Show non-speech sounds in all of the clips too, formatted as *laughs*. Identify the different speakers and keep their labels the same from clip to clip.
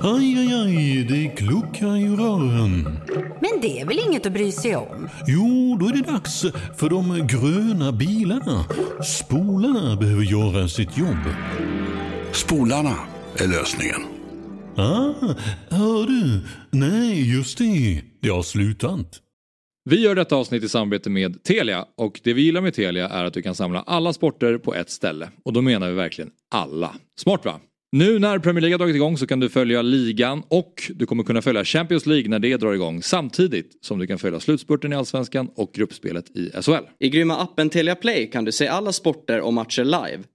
Speaker 1: Aj, aj, aj, det kluckar i rören.
Speaker 2: Men det är väl inget att bry sig om?
Speaker 1: Jo, då är det dags för de gröna bilarna. Spolarna behöver göra sitt jobb.
Speaker 3: Spolarna är lösningen.
Speaker 1: Ah, hör du? Nej, just det. Det har slutat.
Speaker 4: Vi gör detta avsnitt i samarbete med Telia och det vi gillar med Telia är att du kan samla alla sporter på ett ställe. Och då menar vi verkligen alla. Smart va? Nu när Premier League har dragit igång så kan du följa ligan och du kommer kunna följa Champions League när det drar igång samtidigt som du kan följa slutspurten i Allsvenskan och gruppspelet i SHL.
Speaker 5: I grymma appen Telia Play kan du se alla sporter och matcher live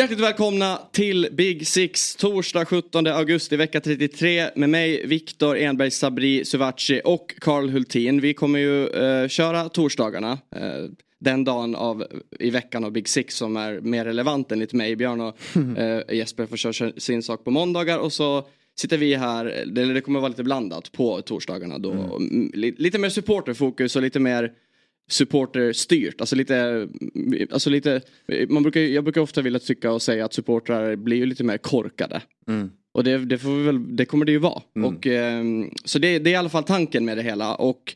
Speaker 5: Hjärtligt välkomna till Big Six torsdag 17 augusti vecka 33 med mig Viktor Enberg Sabri Suvaci och Karl Hultin. Vi kommer ju eh, köra torsdagarna. Eh, den dagen av, i veckan av Big Six som är mer relevant enligt mig. Björn och *laughs* eh, Jesper får köra sin sak på måndagar och så sitter vi här, eller det kommer vara lite blandat på torsdagarna då. Mm, li- Lite mer supporterfokus och lite mer supporterstyrt. Alltså lite, alltså lite, man brukar, jag brukar ofta vilja tycka och säga att supportrar blir ju lite mer korkade. Och det, det, får vi väl, det kommer det ju vara. Och, ehm, så det, det är i alla fall tanken med det hela. Och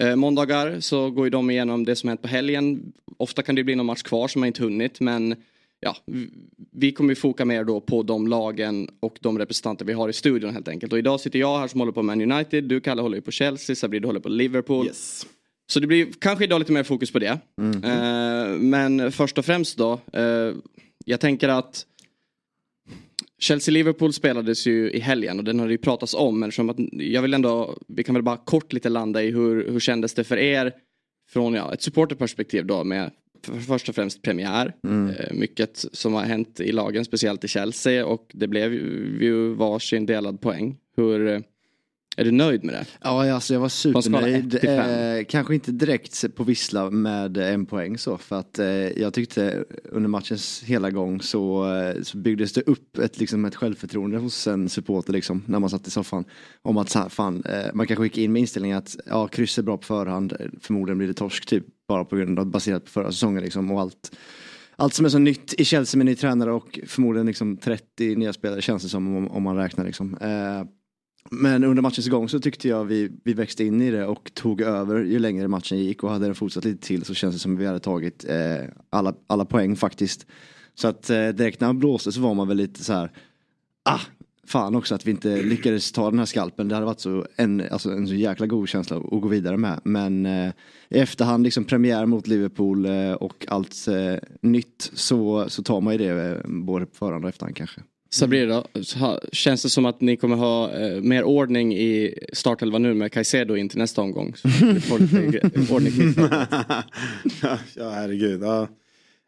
Speaker 5: eh, måndagar så går ju de igenom det som hänt på helgen. Ofta kan det bli någon match kvar som man inte hunnit men ja, vi kommer ju foka mer då på de lagen och de representanter vi har i studion helt enkelt. Och idag sitter jag här som håller på Man United, du Kalle håller ju på Chelsea, Sabri du håller på Liverpool. Så det blir kanske idag lite mer fokus på det. Eh, men först och främst då. Eh, jag tänker att Chelsea-Liverpool spelades ju i helgen och den har det ju pratats om. Men som att, jag vill ändå, vi kan väl bara kort lite landa i hur, hur kändes det för er från ja, ett supporterperspektiv då med för, först och främst premiär. Eh, mycket som har hänt i lagen, speciellt i Chelsea och det blev ju, varsin delad poäng. Hur, är du nöjd med det?
Speaker 6: Ja, alltså jag var supernöjd. Eh, kanske inte direkt på vissla med en poäng så. För att eh, jag tyckte under matchens hela gång så, eh, så byggdes det upp ett, liksom, ett självförtroende hos en supporter liksom, när man satt i soffan. Om att fan, eh, man kanske gick in med inställningen att ja, kryss är bra på förhand. Förmodligen blir det torsk typ. Bara på grund av baserat på förra säsongen liksom. Och allt, allt som är så nytt i Chelsea med ny tränare och förmodligen liksom 30 nya spelare känns det som om, om man räknar liksom. Eh, men under matchens gång så tyckte jag vi, vi växte in i det och tog över ju längre matchen gick och hade den fortsatt lite till så känns det som att vi hade tagit eh, alla, alla poäng faktiskt. Så att eh, direkt när han blåste så var man väl lite så här, ah, fan också att vi inte lyckades ta den här skalpen. Det hade varit så en, alltså en så jäkla god känsla att gå vidare med. Men eh, i efterhand, liksom premiär mot Liverpool eh, och allt eh, nytt så, så tar man ju det eh, både på förhand och efterhand kanske.
Speaker 5: Sabrina, ha- känns det som att ni kommer ha eh, mer ordning i startelvan nu med Caicedo in till nästa omgång? Så får lite ordning *laughs*
Speaker 7: ja herregud. Ja.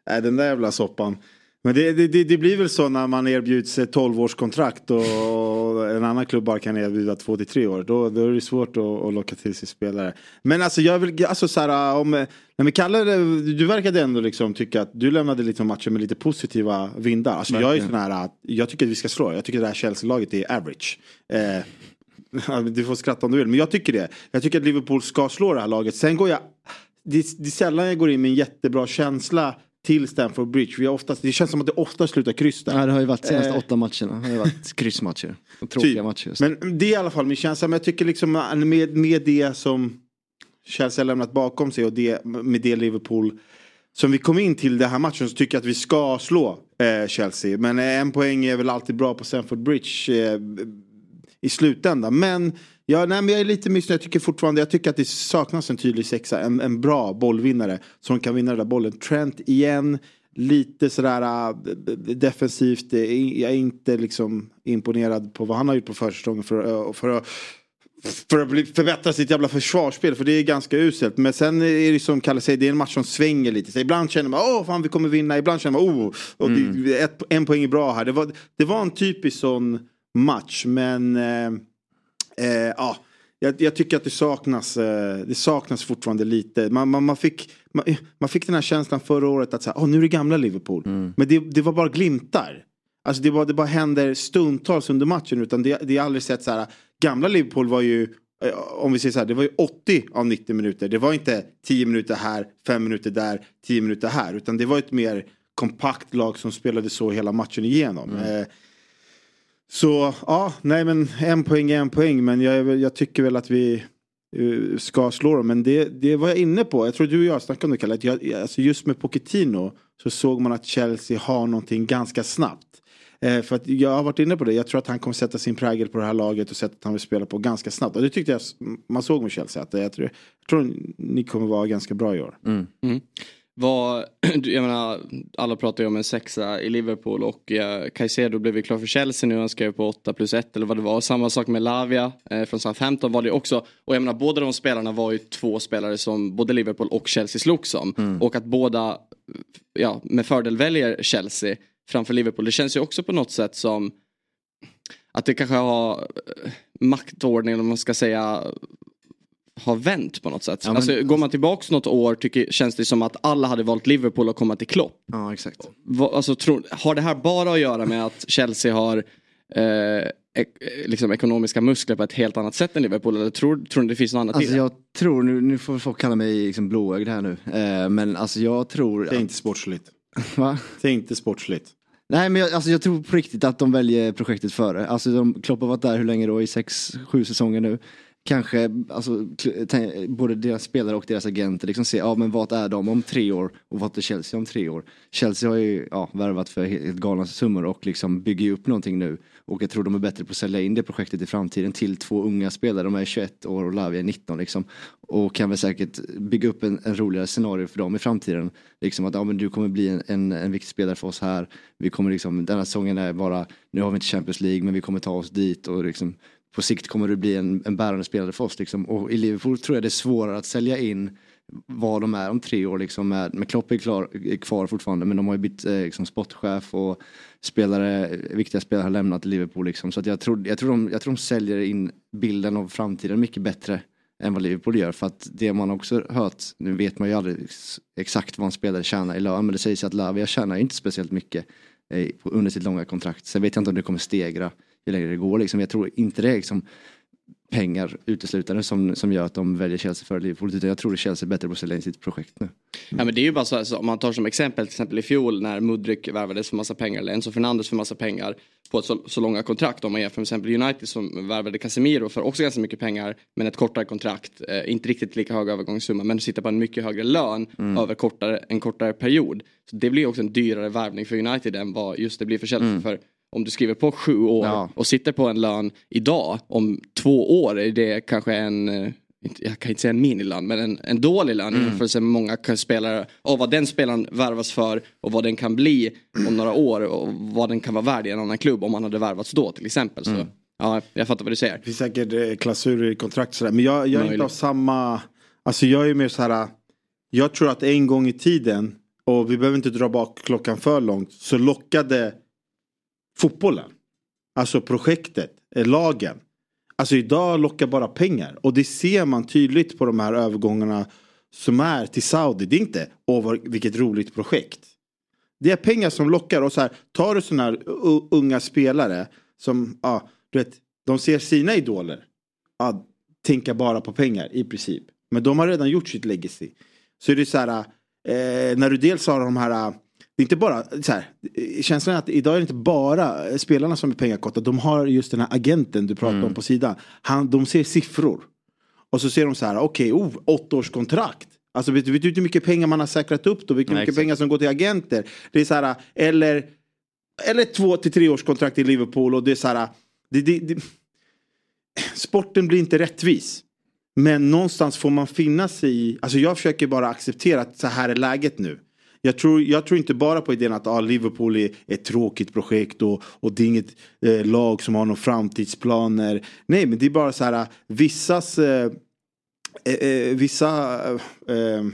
Speaker 7: Nej, den där jävla soppan. Men det, det, det, blir väl så när man erbjuds ett 12-årskontrakt och en annan klubb bara kan erbjuda 2-3 år. Då, då är det svårt att, att locka till sig spelare. Men alltså jag vill, alltså så här, om, vi kallar det, du verkade ändå liksom tycka att du lämnade liksom matchen med lite positiva vindar. Alltså jag är sån här, att jag tycker att vi ska slå. Jag tycker att det här Chelsea-laget är average. Eh, *laughs* Du får skratta om du vill, men jag tycker det. Jag tycker att Liverpool ska slå det här laget. Sen går jag... Det, det är sällan jag går in med en jättebra känsla till Stamford Bridge. Vi har oftast, det känns som att det ofta slutar kryss där.
Speaker 6: Ja, det har ju varit senaste
Speaker 7: Eh.
Speaker 6: åtta matcherna. Det har varit kryssmatcher. *laughs* Tråkiga
Speaker 7: Typ.
Speaker 6: matcher. just.
Speaker 7: Men det är i alla fall min känsla. Men jag tycker liksom med, med det som Chelsea har lämnat bakom sig och det, med det Liverpool som vi kom in till den här matchen så tycker jag att vi ska slå eh, Chelsea. Men eh, en poäng är väl alltid bra på Stamford Bridge eh, i slutändan. Men Ja, nej, men jag är lite missnöjd. Jag tycker fortfarande jag tycker att det saknas en tydlig sexa. En, en bra bollvinnare som kan vinna den där bollen. Trent igen. Lite sådär äh, defensivt. Jag är inte liksom imponerad på vad han har gjort på försäsongen för, äh, för att för att bli, förbättra sitt jävla försvarsspel för det är ganska uselt. Men sen är det som Kalle säger, det är en match som svänger lite. Så ibland känner man åh fan vi kommer vinna, ibland känner man oh, och det, ett, en poäng är bra här. Det var, det var en typisk sån match men eh, eh, ja, jag, jag tycker att det saknas, eh, det saknas fortfarande lite. Man, man, man, fick, man, man fick den här känslan förra året att så här, åh, nu är det gamla Liverpool. Men det, det var bara glimtar. Alltså det, var, det bara händer stundtals under matchen. Utan det, det är aldrig sett så här. Gamla Liverpool var ju, eh, om vi säger så här, det var ju 80 av 90 minuter. Det var inte 10 minuter här, 5 minuter där, 10 minuter här. Utan det var ett mer kompakt lag som spelade så hela matchen igenom. Eh, så ja, nej men en poäng är en poäng. Men jag, jag tycker väl att vi eh, ska slå dem. Men det, det var jag inne på. Jag tror du och jag snackade om det Kalle. Att jag, alltså just med Pochettino så såg man att Chelsea har någonting ganska snabbt. Eh, för att jag har varit inne på det. Jag tror att han kommer sätta sin prägel på det här laget och sättet han vill spela på ganska snabbt. Och det tyckte jag man såg med Chelsea. Att jag, tror, jag tror ni kommer vara ganska bra i år.
Speaker 5: Vad, *clears throat* jag menar, alla pratar ju om en sexa i Liverpool och eh, Caicedo blev ju klar för Chelsea nu. Han skrev på 8 plus 1 eller vad det var. Samma sak med Lavia eh, från Southampton var det också. Och jag menar båda de spelarna var ju två spelare som både Liverpool och Chelsea slogs om. Och att båda ja, med fördel väljer Chelsea framför Liverpool. Det känns ju också på något sätt som att det kanske har eh, maktordningen, om man ska säga, har vänt på något sätt.
Speaker 6: Ja, men-
Speaker 5: alltså, går man tillbaks något år tycker, känns det som att alla hade valt Liverpool att komma till Klopp.
Speaker 6: Ja, exakt.
Speaker 5: Va, alltså, tror, har det här bara att göra med att Chelsea har eh, ek, liksom ekonomiska muskler på ett helt annat sätt än Liverpool? Eller tror, tror ni det finns något annat i
Speaker 6: Alltså
Speaker 5: det?
Speaker 6: jag tror, nu, nu får folk kalla mig liksom blåögd här nu. Eh, men alltså jag tror...
Speaker 7: Det är inte sportsligt. *laughs*
Speaker 6: Va?
Speaker 7: Det är inte sportsligt.
Speaker 6: Nej men jag, alltså jag tror på riktigt att de väljer projektet före. Alltså de, Klopp har varit där hur länge då? I sex, sju säsonger nu. Kanske, alltså både deras spelare och deras agenter liksom se, ja men vad är de om tre år och vad är Chelsea om tre år? Chelsea har ju ja, värvat för helt galna summor och liksom bygger ju upp någonting nu. Och jag tror de är bättre på att sälja in det projektet i framtiden till två unga spelare. De är 21 år och Lavia är 19 liksom. Och kan väl säkert bygga upp en, en roligare scenario för dem i framtiden. Liksom att ja, men du kommer bli en, en, en viktig spelare för oss här. Vi kommer liksom, denna säsongen är bara, nu har vi inte Champions League men vi kommer ta oss dit och liksom på sikt kommer du bli en, en bärande spelare för oss. Liksom. Och i Liverpool tror jag det är svårare att sälja in vad de är om tre år. Liksom, med, med Klopp är, klar, är kvar fortfarande men de har ju bytt eh, liksom, sportchef och spelare, viktiga spelare har lämnat Liverpool. Liksom. Så att jag, tror, jag, tror de, jag tror de säljer in bilden av framtiden mycket bättre än vad Liverpool gör. För att det man också hört, nu vet man ju aldrig exakt vad en spelare tjänar i lön men det sägs att Lavia tjänar inte speciellt mycket eh, under sitt långa kontrakt. Sen vet jag inte om det kommer stegra ju längre det går. Liksom. Jag tror inte det är liksom pengar uteslutande som, som gör att de väljer Chelsea före Liverpool. Utan jag tror att Chelsea är bättre på att sälja in sitt projekt nu.
Speaker 5: Ja, men det är ju bara så, här, så om man tar som exempel till exempel i fjol när Mudryk värvades för massa pengar eller Enzo Fernandes för massa pengar på ett så, så långa kontrakt. Om man jämför med exempel United som värvade Casemiro för också ganska mycket pengar men ett kortare kontrakt. Eh, inte riktigt lika hög övergångssumma men sitter på en mycket högre lön över kortare, en kortare period. Så det blir också en dyrare värvning för United än vad just det blir för Chelsea. För om du skriver på sju år
Speaker 6: Ja.
Speaker 5: och sitter på en lön idag om två år är det kanske en eh, jag kan inte säga en minilön, men en, en dålig lön i jämförelse med många spelare. Och vad den spelaren värvas för och vad den kan bli om några år och vad den kan vara värd i en annan klubb om man hade värvats då till exempel. Så, ja, jag fattar vad du säger.
Speaker 7: Det finns säkert eh, klausuler i kontrakt sådär. Men jag, jag är inte av samma... Alltså jag är mer så här. Jag tror att en gång i tiden, och vi behöver inte dra bak klockan för långt, så lockade fotbollen. Alltså projektet, eh, lagen. Alltså idag lockar bara pengar. Och det ser man tydligt på de här övergångarna som är till Saudi. Det är inte, åh vilket roligt projekt. Det är pengar som lockar. Och så här, tar du sådana här unga spelare som, ja, du vet, de ser sina idoler. Ja, tänka bara på pengar i princip. Men de har redan gjort sitt legacy. Så är det så här, eh, när du dels har de här, det är inte bara, så här, känslan är att idag är det inte bara spelarna som är pengakotta. De har just den här agenten du pratar om på sidan. Han, de ser siffror. Och så ser de så här, okej, oh, åttaårskontrakt. Alltså vet vet du hur mycket pengar man har säkrat upp då? Vilka mycket
Speaker 6: exakt.
Speaker 7: pengar som går till agenter? Det är så här, eller, eller två till tre års kontrakt i Liverpool och det är så här, det, det, det, sporten blir inte rättvis. Men någonstans får man finna sig i, alltså jag försöker bara acceptera att så här är läget nu. Jag tror, jag tror inte bara på idén att ah, Liverpool är ett tråkigt projekt och, och det är inget eh, lag som har några framtidsplaner. Nej men det är bara så här vissas, eh, eh, eh vissa eh,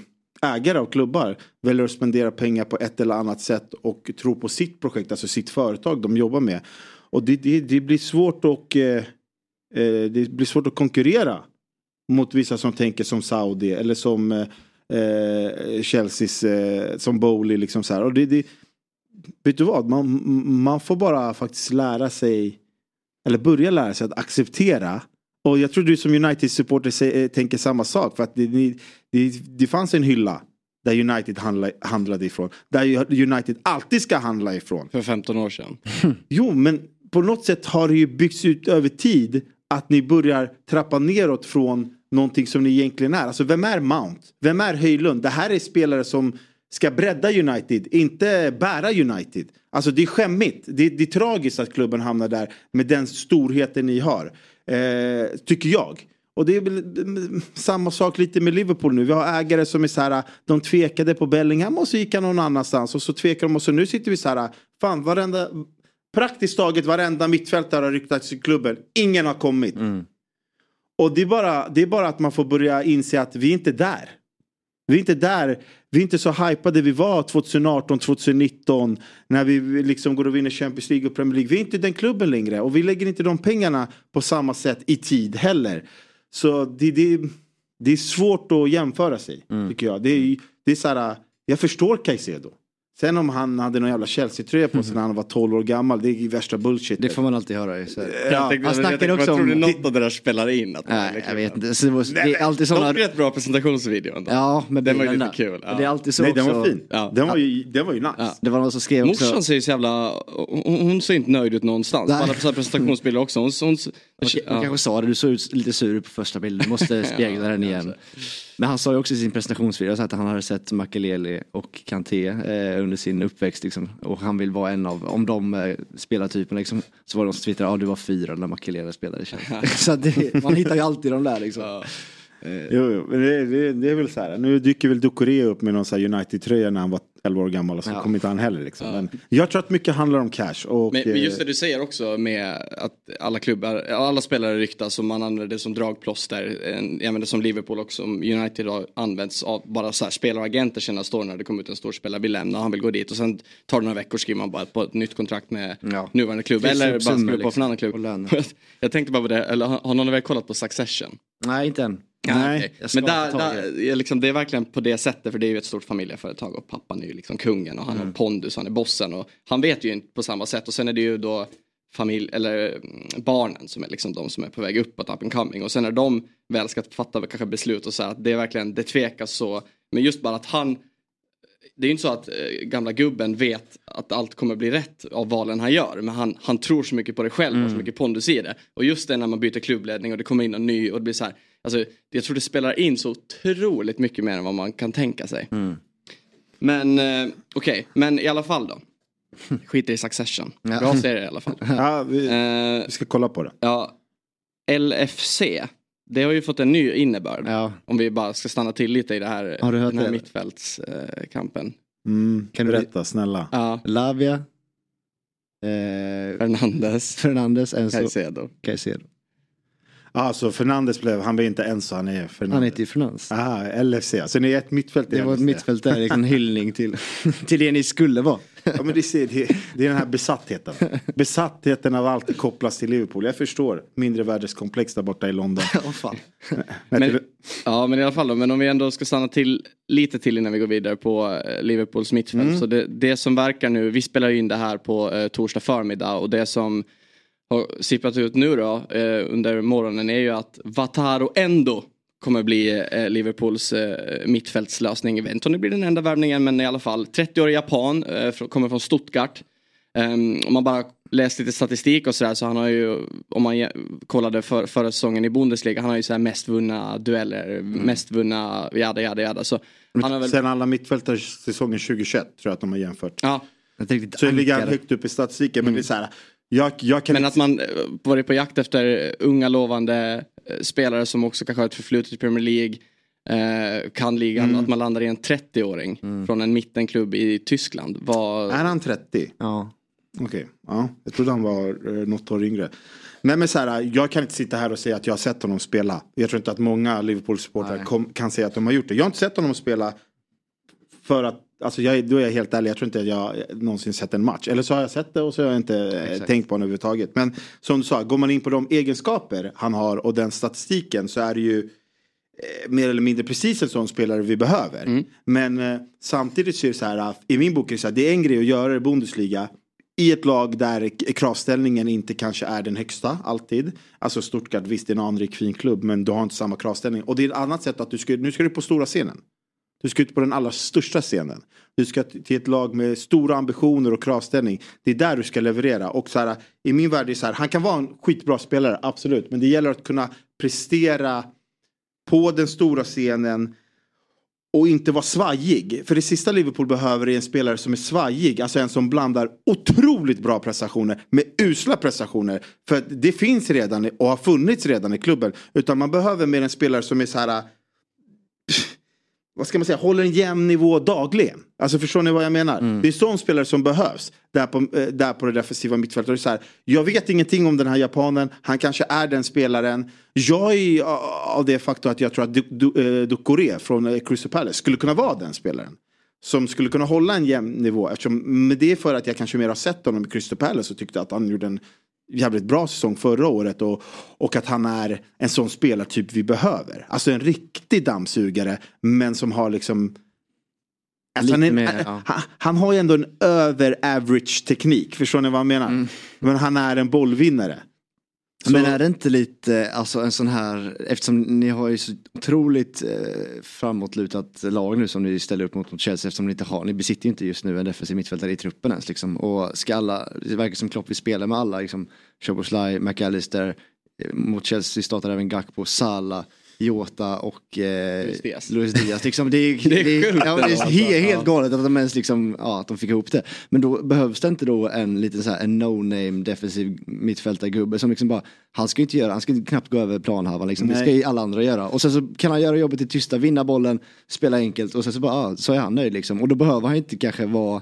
Speaker 7: ägare av klubbar väljer att spendera pengar på ett eller annat sätt och tro på sitt projekt, alltså sitt företag de jobbar med. Och det, det, det blir svårt att eh, eh, det blir svårt att konkurrera mot vissa som tänker som Saudi eller som eh, eh, Chelseas, eh, som Bowley liksom så här. Och det, det, vet du vad, man, man får bara faktiskt lära sig, eller börja lära sig att acceptera och jag tror du som United-supporter eh, tänker samma sak. För att det, det, det fanns en hylla där United handla, handlade ifrån. Där United alltid ska handla ifrån.
Speaker 5: För 15 år sedan. *laughs*
Speaker 7: Jo, men på något sätt har det ju byggts ut över tid att ni börjar trappa neråt från någonting som ni egentligen är. Alltså vem är Mount? Vem är Höjlund? Det här är spelare som ska bredda United, inte bära United. Alltså det är skämmigt. Det, det är tragiskt att klubben hamnar där med den storheten ni har. Eh, tycker jag. Och det är väl mm, samma sak lite med Liverpool nu. Vi har ägare som är så här, de tvekade på Bellingham och så gick han någon annanstans. Och så tvekar de och så nu sitter vi så här, fan varenda, praktiskt taget varenda mittfältare har ryktats i klubben. Ingen har kommit. Mm. Och det är, bara, det är bara att man får börja inse att vi är inte där. Vi är inte där. Vi är inte så hypade vi var 2018, 2019. När vi liksom går och vinner Champions League och Premier League. Vi är inte den klubben längre. Och vi lägger inte de pengarna på samma sätt i tid heller. Så det, det, det är svårt att jämföra sig. Mm. Tycker jag. Det är, det är så här, jag förstår Caicedo. Sen om han hade någon jävla Chelsea-tröja på sig mm. när han var 12 år gammal, det är värsta bullshit.
Speaker 6: Det får man alltid höra.
Speaker 5: I ja, han snackar också om... Tror du något av det där spelar in? Att
Speaker 6: nej, liksom, jag vet inte. Så det, var, det är alltid
Speaker 5: sådana... rätt bra presentationsvideo ändå.
Speaker 6: Ja,
Speaker 5: men den var ju lite kul.
Speaker 6: Ja. Det är alltid så
Speaker 7: Nej,
Speaker 6: också.
Speaker 7: den var fin. Ja. Den, var ju, den var ju nice. Ja.
Speaker 6: Det var någon som skrev också...
Speaker 5: Morsan ser ju så jävla... Hon, ser inte nöjd ut någonstans. Nej. På alla presentationsbilder också. Hon, hon,
Speaker 6: hon, hon kanske sa det, du såg ut lite sur på första bilden. Du måste *laughs* spegla den igen. Men han sa ju också i sin presentationsvideo att han hade sett Makelele och Kanté eh, under sin uppväxt. Liksom. Och han vill vara en av, om de eh, spelartyperna liksom, så var det någon som twittrade, ja ah, du var fyra när Makelele spelade. *laughs* *laughs* så det, man hittar ju alltid de där liksom.
Speaker 7: Eh. Jo, jo, men det, det, det, är väl så här. Nu dyker väl Ducoré upp med någon United-tröja när han var 11 år gammal och så ja. kom inte han heller. Liksom. Ja. Men jag tror att mycket handlar om cash. Och,
Speaker 5: men, men, just det du säger också med att alla klubbar, alla spelare ryktas och man använder det som dragplåster. Jag menar som Liverpool och som United har använts av bara så här spelaragenter senaste år när det kom ut en stor spelare vill lämna och han vill gå dit och sen tar det några veckor skriver man bara på ett nytt kontrakt med ja. nuvarande klubb. Eller bara skriver på liksom, för en annan klubb. *laughs* jag tänkte bara på det, eller har någon av er kollat på Succession?
Speaker 6: Nej inte än.
Speaker 5: Nej, men där, där, liksom, det är verkligen på det sättet för det är ju ett stort familjeföretag och pappan är ju liksom kungen och han mm. har pondus, han är bossen och han vet ju inte på samma sätt. Och sen är det ju då familj, eller mm, barnen som är liksom de som är på väg uppåt, up and coming. Och sen när de väl ska fatta kanske beslut och säga att det är verkligen, det tvekas så, men just bara att han det är ju inte så att eh, gamla gubben vet att allt kommer bli rätt av valen han gör. Men han, han tror så mycket på det själv och mm. så mycket pondus i det. Och just det när man byter klubbledning och det kommer in en ny och det blir så här. Alltså, jag tror det spelar in så otroligt mycket mer än vad man kan tänka sig. Mm. Men eh, okej, okay. men i alla fall då. *laughs* Skiter i Succession. Ja. Bra serie i alla fall. *laughs*
Speaker 7: Ja, vi, eh, vi, ska kolla på det.
Speaker 5: Ja, LFC. Det har ju fått en ny innebörd. Ja. Om vi bara ska stanna till lite i det här, har du hört den här mittfältskampen.
Speaker 7: Mm, kan du berätta snälla?
Speaker 6: Ja. Lavia.
Speaker 5: Eh, Fernandes.
Speaker 6: Fernandes,
Speaker 5: Enzo. Caicedo.
Speaker 6: Caicedo.
Speaker 7: Alltså Fernandes blev, han blev inte ens han är Fernandes.
Speaker 6: Han heter ju Fernandes.
Speaker 7: Aha, LFC, alltså ni är ett mittfält
Speaker 6: Det var ett mittfält där, en hyllning till, *laughs* till det ni skulle vara.
Speaker 7: Ja men det, ser, det, det är den här besattheten. Besattheten av allt kopplas till Liverpool. Jag förstår mindre värdeskomplex där borta i London. *laughs*
Speaker 6: oh, fan.
Speaker 5: Men, ja men i alla fall då, men om vi ändå ska stanna till lite till innan vi går vidare på eh, Liverpools mittfält. Mm. Så det, det som verkar nu, vi spelar ju in det här på eh, torsdag förmiddag och det som har sipprat ut nu då eh, under morgonen är ju att Vataro Endo kommer bli eh, Liverpools eh, mittfältslösning. Jag vet inte om det blir den enda värvningen men i alla fall 30-årig japan, eh, kommer från Stuttgart. Um, om man bara läst lite statistik och sådär så han har ju, om man kollade för, förra säsongen i Bundesliga, han har ju så mest vunna dueller, mm. mest vunna jada jada jada. Så
Speaker 7: han har väl... Sen alla mittfältare säsongen 2021 tror jag att de har jämfört.
Speaker 5: Ja.
Speaker 7: Så ligger han högt upp i statistiken mm. men det är så här, Jag, jag kan
Speaker 5: Men
Speaker 7: inte-
Speaker 5: att man eh, varit på jakt efter unga lovande eh, spelare som också kanske har ett förflutet i Premier League. Eh, kan ligan,
Speaker 7: Mm.
Speaker 5: att man landar i en 30-åring från en mittenklubb i Tyskland. Vad...
Speaker 7: Är han 30?
Speaker 6: Ja.
Speaker 7: Okej, ja. Jag trodde han var eh, något år yngre. Nej men så här, jag kan inte sitta här och säga att jag har sett honom spela. Jag tror inte att många Liverpool-supportrar kan säga att de har gjort det. Jag har inte sett honom spela för att, alltså jag, är- då är jag helt ärlig, jag tror inte att jag någonsin sett en match. Eller så har jag sett det och så har jag inte eh, tänkt på honom överhuvudtaget. Men som du sa, går man in på de egenskaper han har och den statistiken så är det ju eh, mer eller mindre precis en sån spelare vi behöver. Men eh, samtidigt så är det så här, att i min bok är det så här, det är en grej att göra det i Bundesliga i ett lag där kravställningen inte kanske är den högsta alltid. Alltså Stuttgart, visst det är en anrik fin klubb men du har inte samma kravställning. Och det är ett annat sätt att du ska, nu ska du på stora scenen. Du ska ut på den allra största scenen. Du ska till ett lag med stora ambitioner och kravställning. Det är där du ska leverera. Och så här, i min värld är det så här, han kan vara en skitbra spelare, absolut. Men det gäller att kunna prestera på den stora scenen och inte vara svajig. För det sista Liverpool behöver är en spelare som är svajig. Alltså en som blandar otroligt bra prestationer med usla prestationer. För det finns redan och har funnits redan i klubben. Utan man behöver mer en spelare som är så här vad ska man säga, håller en jämn nivå dagligen. Alltså förstår ni vad jag menar? Det är sån spelare som behövs där på, eh, där på det defensiva mittfältet. Så här, jag vet ingenting om den här japanen, han kanske är den spelaren. Jag är av det faktum att jag tror att Du- Du- eh, från eh, Crystal Palace skulle kunna vara den spelaren. Som skulle kunna hålla en jämn nivå. Eftersom, men det är för att jag kanske mer har sett honom i Crystal Palace och tyckte att han gjorde en jävligt bra säsong förra året och, och att han är en sån spelartyp vi behöver. Alltså en riktig dammsugare men som har liksom Alltså han, är,
Speaker 6: mer, ja.
Speaker 7: han, han har ju ändå en över average teknik, förstår ni vad jag menar?
Speaker 6: Mm.
Speaker 7: Men han är en bollvinnare. Så-
Speaker 6: Men är det inte lite, alltså en sån här, eftersom ni har ju så otroligt eh, framåtlutat lag nu som ni ställer upp mot, mot Chelsea eftersom ni inte har, ni besitter ju inte just nu en defensiv mittfältare i truppen ens liksom. Och ska alla, det verkar som Klopp vill spela med alla liksom, Choboslaj, McAllister, eh, mot Chelsea startar även Gakpo, Salah, Jota och eh,
Speaker 5: Luis Diaz.
Speaker 6: Luis Diaz. Liksom, *laughs* det är,
Speaker 5: Det är sjukt
Speaker 6: ja, det är helt, helt galet att de ens liksom, ja, att de fick ihop det. Men då behövs det inte då en liten så här, en no-name defensiv mittfältargubbe som liksom bara, han ska ju inte göra, han ska knappt gå över planhalvan liksom. Det ska ju alla andra göra. Och sen så kan han göra jobbet i tysta, vinna bollen, spela enkelt och sen så bara, ja, så är han nöjd liksom. Och då behöver han inte kanske vara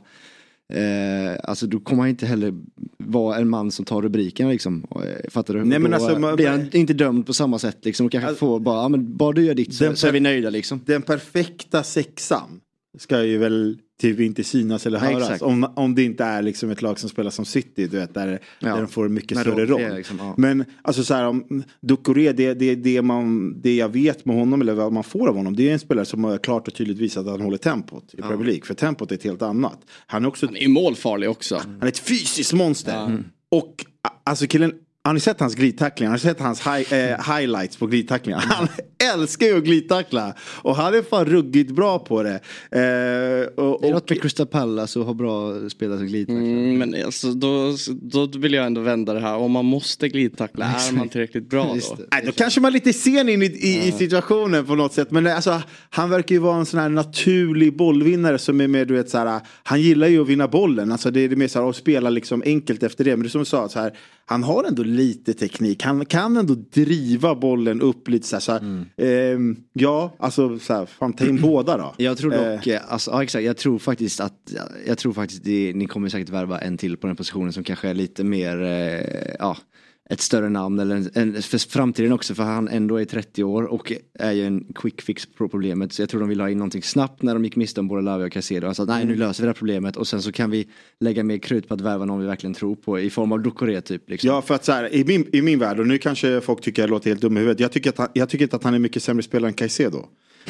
Speaker 6: Eh, alltså då kommer han inte heller vara en man som tar rubrikerna liksom. Eh, Fattar du?
Speaker 7: Nej, men
Speaker 6: då
Speaker 7: alltså, man-
Speaker 6: blir han inte dömd på samma sätt liksom. Och kanske
Speaker 7: Alltså-
Speaker 6: får bara, ja men bara du gör ditt så, så är vi nöjda liksom.
Speaker 7: Den perfekta sexan ska ju väl typ inte synas eller
Speaker 6: Ja,
Speaker 7: höras.
Speaker 6: exakt.
Speaker 7: Om, om det inte är liksom ett lag som spelar som City, du vet, där,
Speaker 6: Ja.
Speaker 7: där de får mycket
Speaker 6: Med
Speaker 7: större
Speaker 6: roll, liksom, ja.
Speaker 7: Men alltså så här, om Doucouré, det, det, det, man, det jag vet med honom eller vad man får av honom, det är en spelare som har klart och tydligt visat att han håller tempot i Premier League. För tempot är ett helt annat. Han är också
Speaker 5: Han är ju målfarlig också.
Speaker 7: han är ett fysiskt monster. Och a- alltså killen, har ni sett hans glidtacklingar? Har ni sett hans hi- eh, highlights på glidtacklingar? Han älskar ju att glidtackla. Och han är fan ruggigt bra på det. Eh, och,
Speaker 6: Det är något med Crystal Palace och ha bra spelare som glidtacklar.
Speaker 5: Mm, men alltså, då, då vill jag ändå vända det här. Om man måste glidtackla, är man tillräckligt bra
Speaker 6: Just
Speaker 5: då?
Speaker 6: det.
Speaker 7: nej, då kanske man är lite sen in i, i, i situationen på något sätt. Men alltså, han verkar ju vara en sån här naturlig bollvinnare som är med, du vet så här, han gillar ju att vinna bollen. Alltså det är det mer så här att spela liksom enkelt efter det. Men det är som du sa, så här, han har ändå lite teknik. Han kan ändå driva bollen upp lite så här. Så här ehm, ja, alltså så här, fan ta in *clears throat* båda då.
Speaker 6: Jag tror
Speaker 7: Eh,
Speaker 6: dock, eh, alltså, ja, exakt, jag tror faktiskt att, jag tror faktiskt det, ni kommer säkert värva en till på den positionen som kanske är lite mer, eh, ja, ett större namn eller en, en, för framtiden också för han ändå är 30 år och är ju en quick fix på problemet. Så jag tror de vill ha in någonting snabbt när de gick miste om både Lavia och Casero. Alltså att nej nu löser vi det här problemet och sen så kan vi lägga mer krut på att värva någon vi verkligen tror på i form av Doucouré typ. Liksom.
Speaker 7: Ja, för att så här, i min, i min värld, och nu kanske folk tycker jag låter helt dum i huvudet. Jag tycker, att han, jag tycker inte att han är mycket sämre spelare än Caicedo.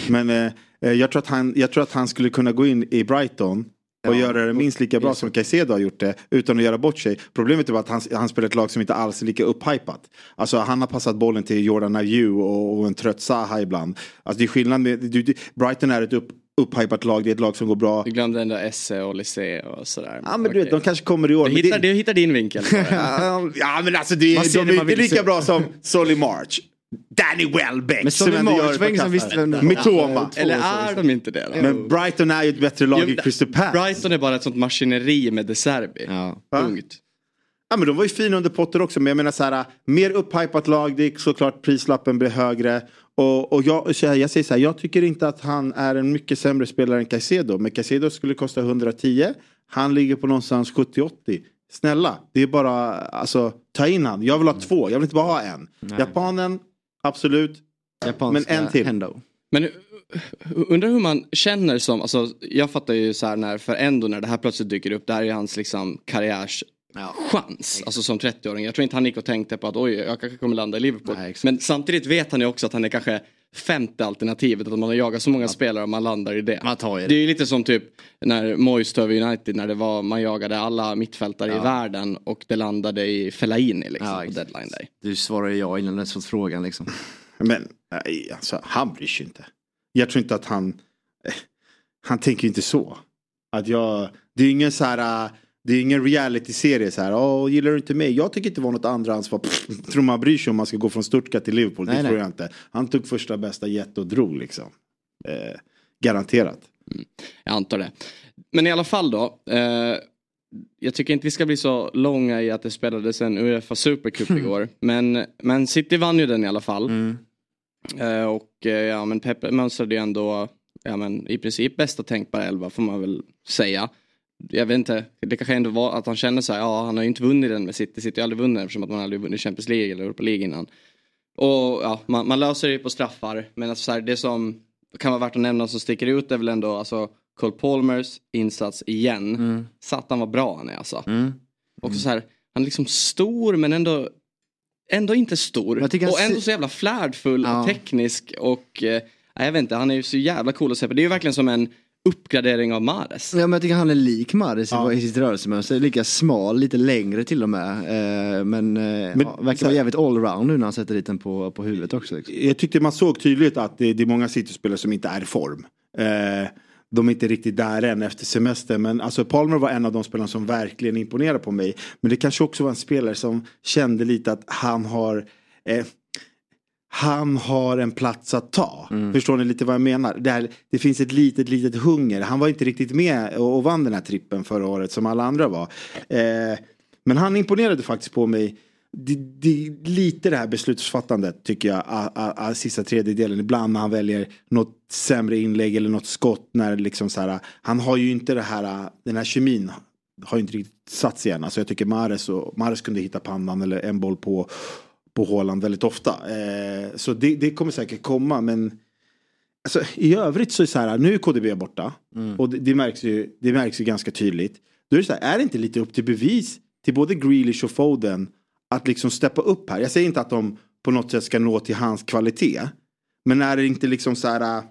Speaker 7: Men eh, eh, jag, tror att han, jag tror att han skulle kunna gå in i Brighton och göra det minst lika bra som Caicedo har gjort det utan att göra bort sig. Problemet är bara att han, han spelar ett lag som inte alls är lika upphypat. Alltså han har passat bollen till Jordan Ayew och, och en trött Zaha ibland. Alltså det är skillnad med, du, Brighton är ett upp, upphypat lag, det är ett lag som går bra.
Speaker 5: Du glömde ändå Esse och Lissé och sådär.
Speaker 7: Ja men du vet,
Speaker 5: Okej.
Speaker 7: de kanske kommer i år.
Speaker 5: du, hittar,
Speaker 7: det-
Speaker 5: du hittar din vinkel. *laughs*
Speaker 7: Ja, men alltså det, de är inte lika bra som Solly March. Danny Welbeck.
Speaker 6: Men Solly
Speaker 7: som
Speaker 6: March var ingen visste vem det var.
Speaker 7: Mitoma.
Speaker 5: Eller är de inte det då?
Speaker 7: Men Brighton är ju ett bättre lag
Speaker 5: Jo,
Speaker 7: i Crystal Palace.
Speaker 5: Brighton är bara ett sånt maskineri med De Serbi.
Speaker 6: Ja.
Speaker 5: Punkt.
Speaker 7: Ja men de var ju fina under Potter också men jag menar så här mer upphypat lag, det är såklart prislappen blir högre. Och, och jag, så här, jag säger så här, jag tycker inte att han är en mycket sämre spelare än Caicedo. Men Caicedo skulle kosta 110, han ligger på någonstans 70-80. Snälla, det är bara, alltså ta in han. Jag vill ha två, jag vill inte bara ha en. Japanen, absolut.
Speaker 6: Japanska
Speaker 7: Men en till.
Speaker 6: Hendo.
Speaker 5: Men uh, undrar hur man känner som, alltså jag fattar ju så här när för Endo när det här plötsligt dyker upp, det här är hans liksom karriärs chans, alltså som 30-åring. Jag tror inte han gick och tänkte på att oj, jag kanske kommer landa i Liverpool.
Speaker 6: Nej, exakt.
Speaker 5: Men samtidigt vet han ju också att han är kanske femte alternativet, att man har jagat så många spelare och man landar i det.
Speaker 6: Man tar ju det.
Speaker 5: det är ju lite som typ när Moyes tog över United när det var, man jagade alla mittfältare i världen och det landade i Fellaini liksom
Speaker 6: Ja,
Speaker 5: på
Speaker 6: exakt.
Speaker 5: deadline day.
Speaker 6: Du svarar ju ja innan du ens fått frågan liksom. *laughs*
Speaker 7: Men nej, alltså, han bryr sig inte. Jag tror inte att han... eh, Han tänker ju inte så. Att jag... Det är ingen så här... Det är ingen reality-serie så här. Åh, gillar du inte mig? Jag tycker inte det var något andra ansvar. Pff, *laughs* tror man bryr sig om man ska gå från Stuttgart till Liverpool?
Speaker 6: Nej,
Speaker 7: det tror jag inte. Han tog första bästa jet och drog liksom. Eh, garanterat.
Speaker 5: Jag antar det. Men i alla fall då. Eh, jag tycker inte vi ska bli så långa i att det spelades en Uefa Supercup igår. Men, men City vann ju den i alla fall.
Speaker 6: Mm.
Speaker 5: Eh, och eh, ja men Pep mönstrade ju ändå ja, men, i princip bästa tänkbara elva får man väl säga. Jag vet inte, det kanske ändå var att han känner så här, ja han har ju inte vunnit den med City, City har aldrig vunnit den eftersom att man aldrig vunnit Champions League eller Europa League innan. Och ja, man, man löser det ju på straffar. Men alltså, så här, det som kan vara värt att nämna som sticker ut är väl ändå alltså Cole Palmers insats igen.
Speaker 6: Mm.
Speaker 5: Satan vad bra han är alltså.
Speaker 6: Mm.
Speaker 5: Också så här, han är liksom stor men ändå Ändå inte stor. Och ändå så jävla flärdfull
Speaker 6: Ja.
Speaker 5: och teknisk och eh, jag vet inte, han är ju så jävla cool att se på. Det är ju verkligen som en uppgradering av Mares.
Speaker 6: Ja, men jag tycker han är lik Maris
Speaker 7: Ja.
Speaker 6: i sitt rörelsemönster. Lika smal, lite längre till och med. Eh, men eh, ja,
Speaker 7: så
Speaker 6: verkar vara jävligt allround nu när han sätter dit den på, på huvudet också. Liksom.
Speaker 7: Jag tyckte man såg tydligt att det, det är många City-spelare som inte är i form. Eh, de är inte riktigt där än efter semestern. Men alltså Palmer var en av de spelarna som verkligen imponerade på mig. Men det kanske också var en spelare som kände lite att han har eh, han har en plats att ta. Förstår ni lite vad jag menar? Det, här, det finns ett litet, litet hunger. Han var inte riktigt med och, och vann den här trippen förra året som alla andra var. Eh, men han imponerade faktiskt på mig. Det, det, lite det här beslutsfattandet tycker jag, a, a, a, sista tredjedelen. Ibland när han väljer något sämre inlägg eller något skott. När liksom så här, han har ju inte det här, den här kemin har ju inte riktigt satt sig än. Alltså jag tycker Mares, och, Mares kunde hitta pannan eller en boll på, på Haaland väldigt ofta. Eh, så det, det kommer säkert komma men Alltså, I övrigt så är det så här, nu är KDB borta. Och det, det, märks ju, det märks ju ganska tydligt. Då är det så här, är det inte lite upp till bevis till både Grealish och Foden att liksom steppa upp här? Jag säger inte att de på något sätt ska nå till hans kvalitet. Men är det inte liksom så här,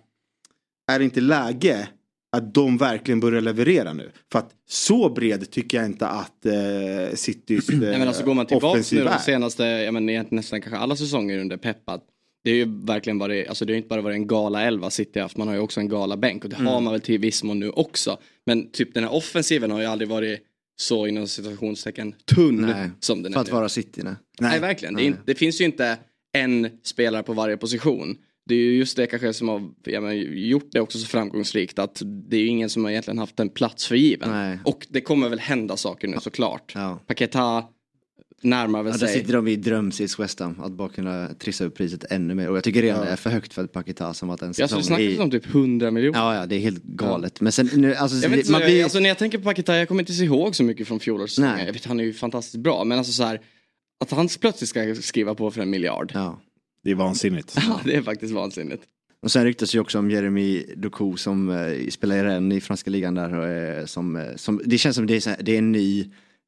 Speaker 7: är det inte läge att de verkligen börjar leverera nu? För att så bred tycker jag inte att eh, Citys eh, *clears throat*
Speaker 5: Nej, men alltså går man tillbaka nu de senaste, jag men nästan kanske alla säsonger under Peppat. Det är ju verkligen varit, alltså det har inte bara varit en gala 11 City haft, man har ju också en gala bänk och det
Speaker 7: Mm.
Speaker 5: har man väl till viss mån nu också. Men typ den här offensiven har ju aldrig varit så inom situationstecken tunn
Speaker 6: Nej,
Speaker 5: som den
Speaker 6: För
Speaker 5: är
Speaker 6: att
Speaker 5: nu.
Speaker 6: vara City. Nej.
Speaker 5: Nej, verkligen. Det, är det finns ju inte en spelare på varje position. Det är ju just det kanske som har ja, men, gjort det också så framgångsrikt att det är ju ingen som har egentligen haft en plats för given.
Speaker 6: Nej.
Speaker 5: Och det kommer väl hända saker nu såklart.
Speaker 6: Ja.
Speaker 5: Paketa närmar väl
Speaker 6: Ja, där
Speaker 5: sig.
Speaker 6: sitter de i drömsits West Ham, att bara kunna trissa upp priset ännu mer. Och jag tycker redan det är för högt för Paketa som att en
Speaker 5: Ja, så det
Speaker 6: säsong
Speaker 5: snackas
Speaker 6: i...
Speaker 5: om typ 100 miljoner.
Speaker 6: Ja, ja, det är helt galet. Men sen nu, alltså, man blir...
Speaker 5: alltså när jag tänker på Paketa, jag kommer inte se ihåg så mycket från fjolårets säsong.
Speaker 6: Nej.
Speaker 5: Jag vet, han är ju fantastiskt bra. Men alltså så här, att han plötsligt ska skriva på för en miljard.
Speaker 6: Ja.
Speaker 7: Det är vansinnigt.
Speaker 5: Ja, det är faktiskt vansinnigt.
Speaker 6: Och sen ryktas ju också om Jeremy Doku som eh, spelar i Rennes i franska ligan där. Eh, som, eh, som, det känns som det är, så här, det är en ny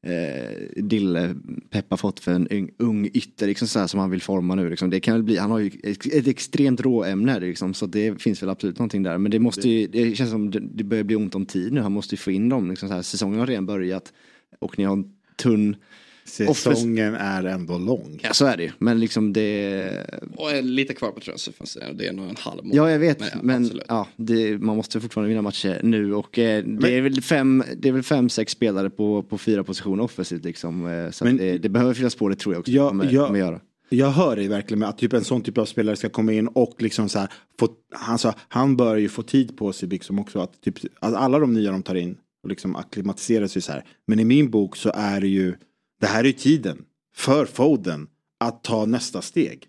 Speaker 6: eh, dille Pep har fått för en ung, ung ytter liksom, så här, som han vill forma nu. Liksom. Det kan väl bli, han har ju ett, ett extremt råämne liksom, så det finns väl absolut någonting där. Men det måste ju, det känns som det, det börjar bli ont om tid nu. Han måste ju få in dem. Liksom, så här. Säsongen har redan börjat och ni har en tunn
Speaker 7: Säsongen är ändå lång.
Speaker 6: Ja så är det ju. Men liksom det...
Speaker 5: Och är lite kvar på transferfönstret. Det är nog en halv månad.
Speaker 6: Ja jag vet.
Speaker 5: Men ja,
Speaker 6: Men, ja, det, man måste fortfarande vinna matcher nu. Och eh, det, är väl fem, det är väl fem, sex spelare på, på fyra positioner offensivt liksom. Eh, så
Speaker 7: Men-
Speaker 6: att det, det behöver finnas på det tror jag också.
Speaker 7: Ja,
Speaker 6: kommer,
Speaker 7: ja.
Speaker 6: kommer göra.
Speaker 7: Jag hör dig verkligen med att typ en sån typ av spelare ska komma in och liksom så här, få, han, sa, han bör ju få tid på sig liksom också att, typ, att alla de nya de tar in och liksom acklimatiserar sig så här. Men i min bok så är det ju det här är tiden för Foden att ta nästa steg.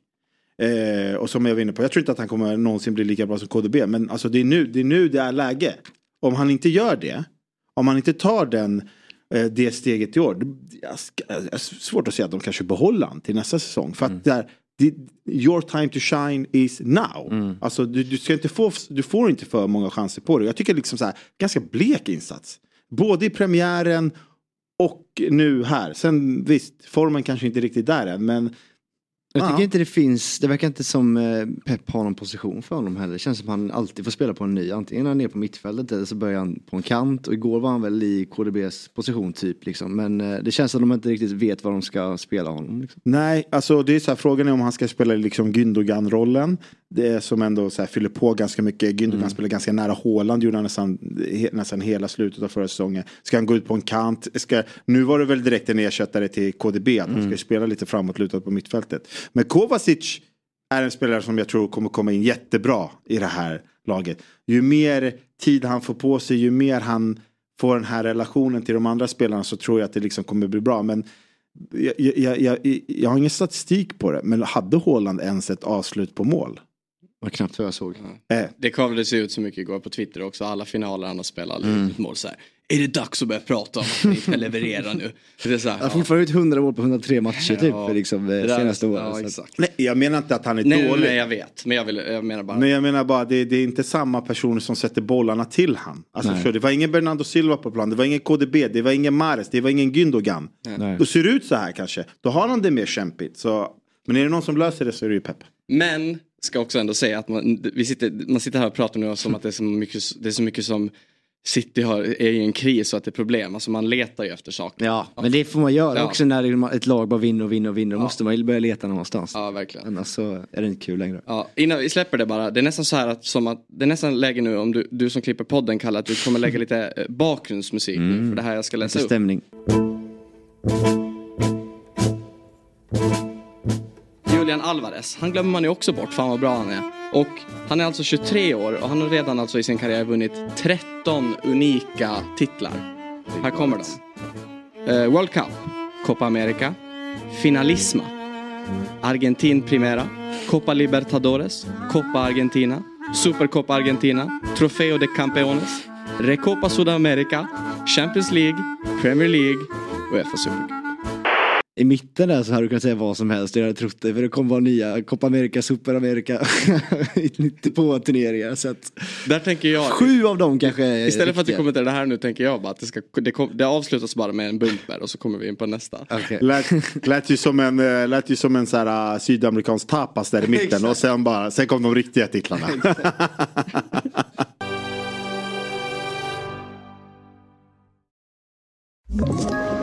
Speaker 7: Eh, och som jag var inne på, jag tror inte att han kommer någonsin bli lika bra som KDB. Men alltså det är nu det är, nu det är läge. Om han inte gör det, om han inte tar den, eh, det steget i år. Det, är svårt att säga att de kanske behåller han till nästa säsong. För att där, det, your time to shine is now. Alltså du, du, ska inte få, du får inte för många chanser på det. Jag tycker liksom så här, ganska blek insats. Både i premiären och nu här. Sen visst, formen kanske inte riktigt där än. Men
Speaker 6: Jag tycker
Speaker 7: Ja.
Speaker 6: inte det finns, det verkar inte som eh, Pep har någon position för honom heller. Det känns som han alltid får spela på en ny. Antingen är han ner på mittfältet eller så börjar han på en kant. Och igår var han väl i KDBs position typ liksom. Men eh, det känns som att de inte riktigt vet vad de ska spela honom. Liksom.
Speaker 7: Nej, alltså det är så här, frågan är om han ska spela liksom Gündogan-rollen. Det som ändå så här, fyller på ganska mycket. Gündogan spelar ganska nära Haaland, gjorde han nästan, nästan hela slutet av förra säsongen. Ska han gå ut på en kant? Ska, nu var det väl direkt en ersättare till KDB, att han ska spela lite framåtlutat på mittfältet. Men Kovacic är en spelare som jag tror kommer komma in jättebra i det här laget. Ju mer tid han får på sig, ju mer han får den här relationen till de andra spelarna så tror jag att det liksom kommer bli bra. Men jag, jag, jag, jag har ingen statistik på det, men hade Haaland ens ett avslut på mål?
Speaker 6: Det var knappt vad jag såg.
Speaker 7: Eh,
Speaker 5: Det kavlades ut så mycket igår på Twitter också. Alla finaler han har spelat, mm. mål så här. Är det dags att börja prata om att ni ska leverera nu? Det är så här,
Speaker 6: Han har fortfarande ut 100 mål på 103 matcher typ
Speaker 5: Ja.
Speaker 6: liksom,
Speaker 5: Det
Speaker 6: eh,
Speaker 5: där-
Speaker 6: senaste året.
Speaker 5: Ja,
Speaker 7: nej, jag menar inte att han är
Speaker 5: Nej,
Speaker 7: dålig.
Speaker 5: nej, jag vet. Men jag, vill, jag menar bara.
Speaker 7: Men jag menar bara, det, det är inte samma personer som sätter bollarna till han. Alltså, du? det var ingen Bernardo Silva på plan, det var ingen KDB, det var ingen Mares, det var ingen Gündogan.
Speaker 6: Nej.
Speaker 7: Och ser det ut så här kanske, då har han det mer kämpigt. Så, men är det någon som löser det så är det ju Pep.
Speaker 5: Men ska också ändå säga att man, vi sitter, man sitter här och pratar nu som att det är så mycket, det är så mycket som City har, är i en kris och att det är problem. Alltså man letar ju efter saker.
Speaker 6: Ja, men det får man göra
Speaker 5: Ja.
Speaker 6: också när ett lag bara vinner och vinner och vinner. Då måste man ju börja leta någonstans.
Speaker 5: Ja, verkligen.
Speaker 6: Annars så är det inte kul längre.
Speaker 5: Ja, innan vi släpper det bara. Det är nästan så här att, som att det är nästan läge nu om du, du som klipper podden kallar att du kommer lägga lite eh, bakgrundsmusik nu för det här jag ska läsa
Speaker 6: Lite
Speaker 5: upp.
Speaker 6: stämning.
Speaker 5: Julian Alvarez, han glömmer man ju också bort, fan vad bra han är. Och han är alltså 23 år och han har redan alltså i sin karriär vunnit 13 unika titlar. Här kommer de. Uh, World Cup, Copa America, Finalisma, Argentin Primera, Copa Libertadores, Copa Argentina, Supercopa Argentina, Trofeo de Campeones, Recopa Sudamerica, Champions League, Premier League och Uefa Supercup.
Speaker 6: I mitten där så hade du kunnat säga vad som helst. Jag hade trott det. För det kommer vara nya Copa America, Super America. *laughs* 92 turneringar. Så att
Speaker 5: Där tänker jag...
Speaker 6: sju av dem kanske är
Speaker 5: Istället för att
Speaker 6: riktiga.
Speaker 5: kommenterar det här nu tänker jag bara att det, ska, det, kom, det avslutas bara med en bumper och så kommer vi in på nästa.
Speaker 6: Okej.
Speaker 7: Lät, lät ju som en, eh, lät ju som en så här, uh, sydamerikansk tapas där i mitten och sen, bara, sen kom de riktiga titlarna. *laughs*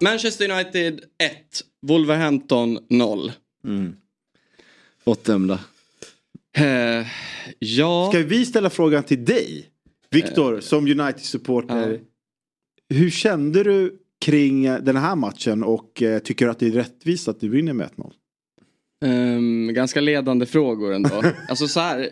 Speaker 5: Manchester United 1, Wolverhampton 0.
Speaker 6: Bortdömda.
Speaker 5: Eh, ja,
Speaker 7: Ska vi ställa frågan till dig? Viktor, som United-supporter. Hur kände du kring eh, den här matchen och eh, tycker du att det är rättvist att du vinner med 1-0?
Speaker 5: ehm, ganska ledande frågor ändå. *laughs* alltså så här, eh,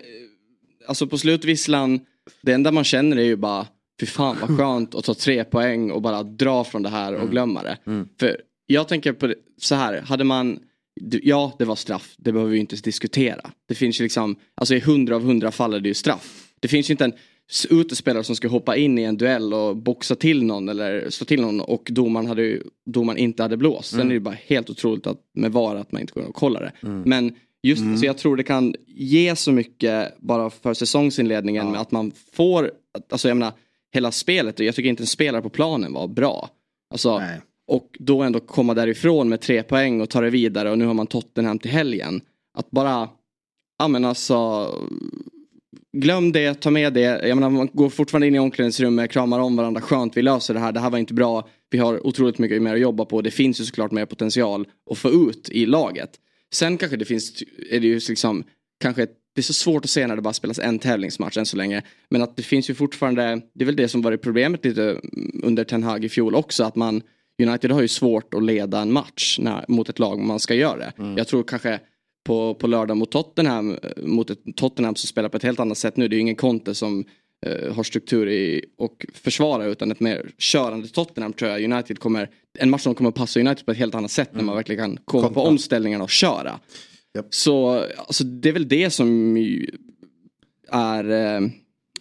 Speaker 5: alltså på slutvisslan, det enda man känner är ju bara Fy fan vad skönt att ta tre poäng och bara dra från det här och glömma det. För jag tänker på det, så här, hade man Ja, det var straff. Det behöver vi inte diskutera. Det finns ju liksom, alltså i hundra av hundra fall är det ju straff. Det finns ju inte en utespelare som ska hoppa in i en duell och boxa till någon eller slå till någon och domaren, hade domaren inte hade blåst. Sen är det ju bara helt otroligt att, med VAR att man inte går och kollar det. Men just så jag tror det kan ge så mycket bara för säsongsinledningen med att man får, alltså jag menar hela spelet, och jag tycker inte en spelare på planen var bra. Alltså,
Speaker 7: Nej.
Speaker 5: och då ändå komma därifrån med tre poäng och ta det vidare och nu har man Tottenham till helgen. Att bara, ja men alltså, glöm det, ta med det. Jag menar, man går fortfarande in i omklädningsrummet, kramar om varandra, skönt, vi löser det här, det här var inte bra. Vi har otroligt mycket mer att jobba på, det finns ju såklart mer potential att få ut i laget. Sen kanske det finns, är det ju liksom, kanske det är så svårt att se när det bara spelas en tävlingsmatch än så länge. Men att det finns ju fortfarande, det är väl det som varit problemet lite under Ten Hag i fjol också, att man United har ju svårt att leda en match när, mot ett lag man ska göra det. Jag tror kanske på, på lördag mot Tottenham, eh, mot ett Tottenham som spelar på ett helt annat sätt nu. Det är ju ingen Conte som eh, har struktur i och försvarar utan ett mer körande Tottenham tror jag United kommer, en match som kommer passa United på ett helt annat sätt när man verkligen kan komma på omställningarna och köra. Så alltså, det är väl det som är eh,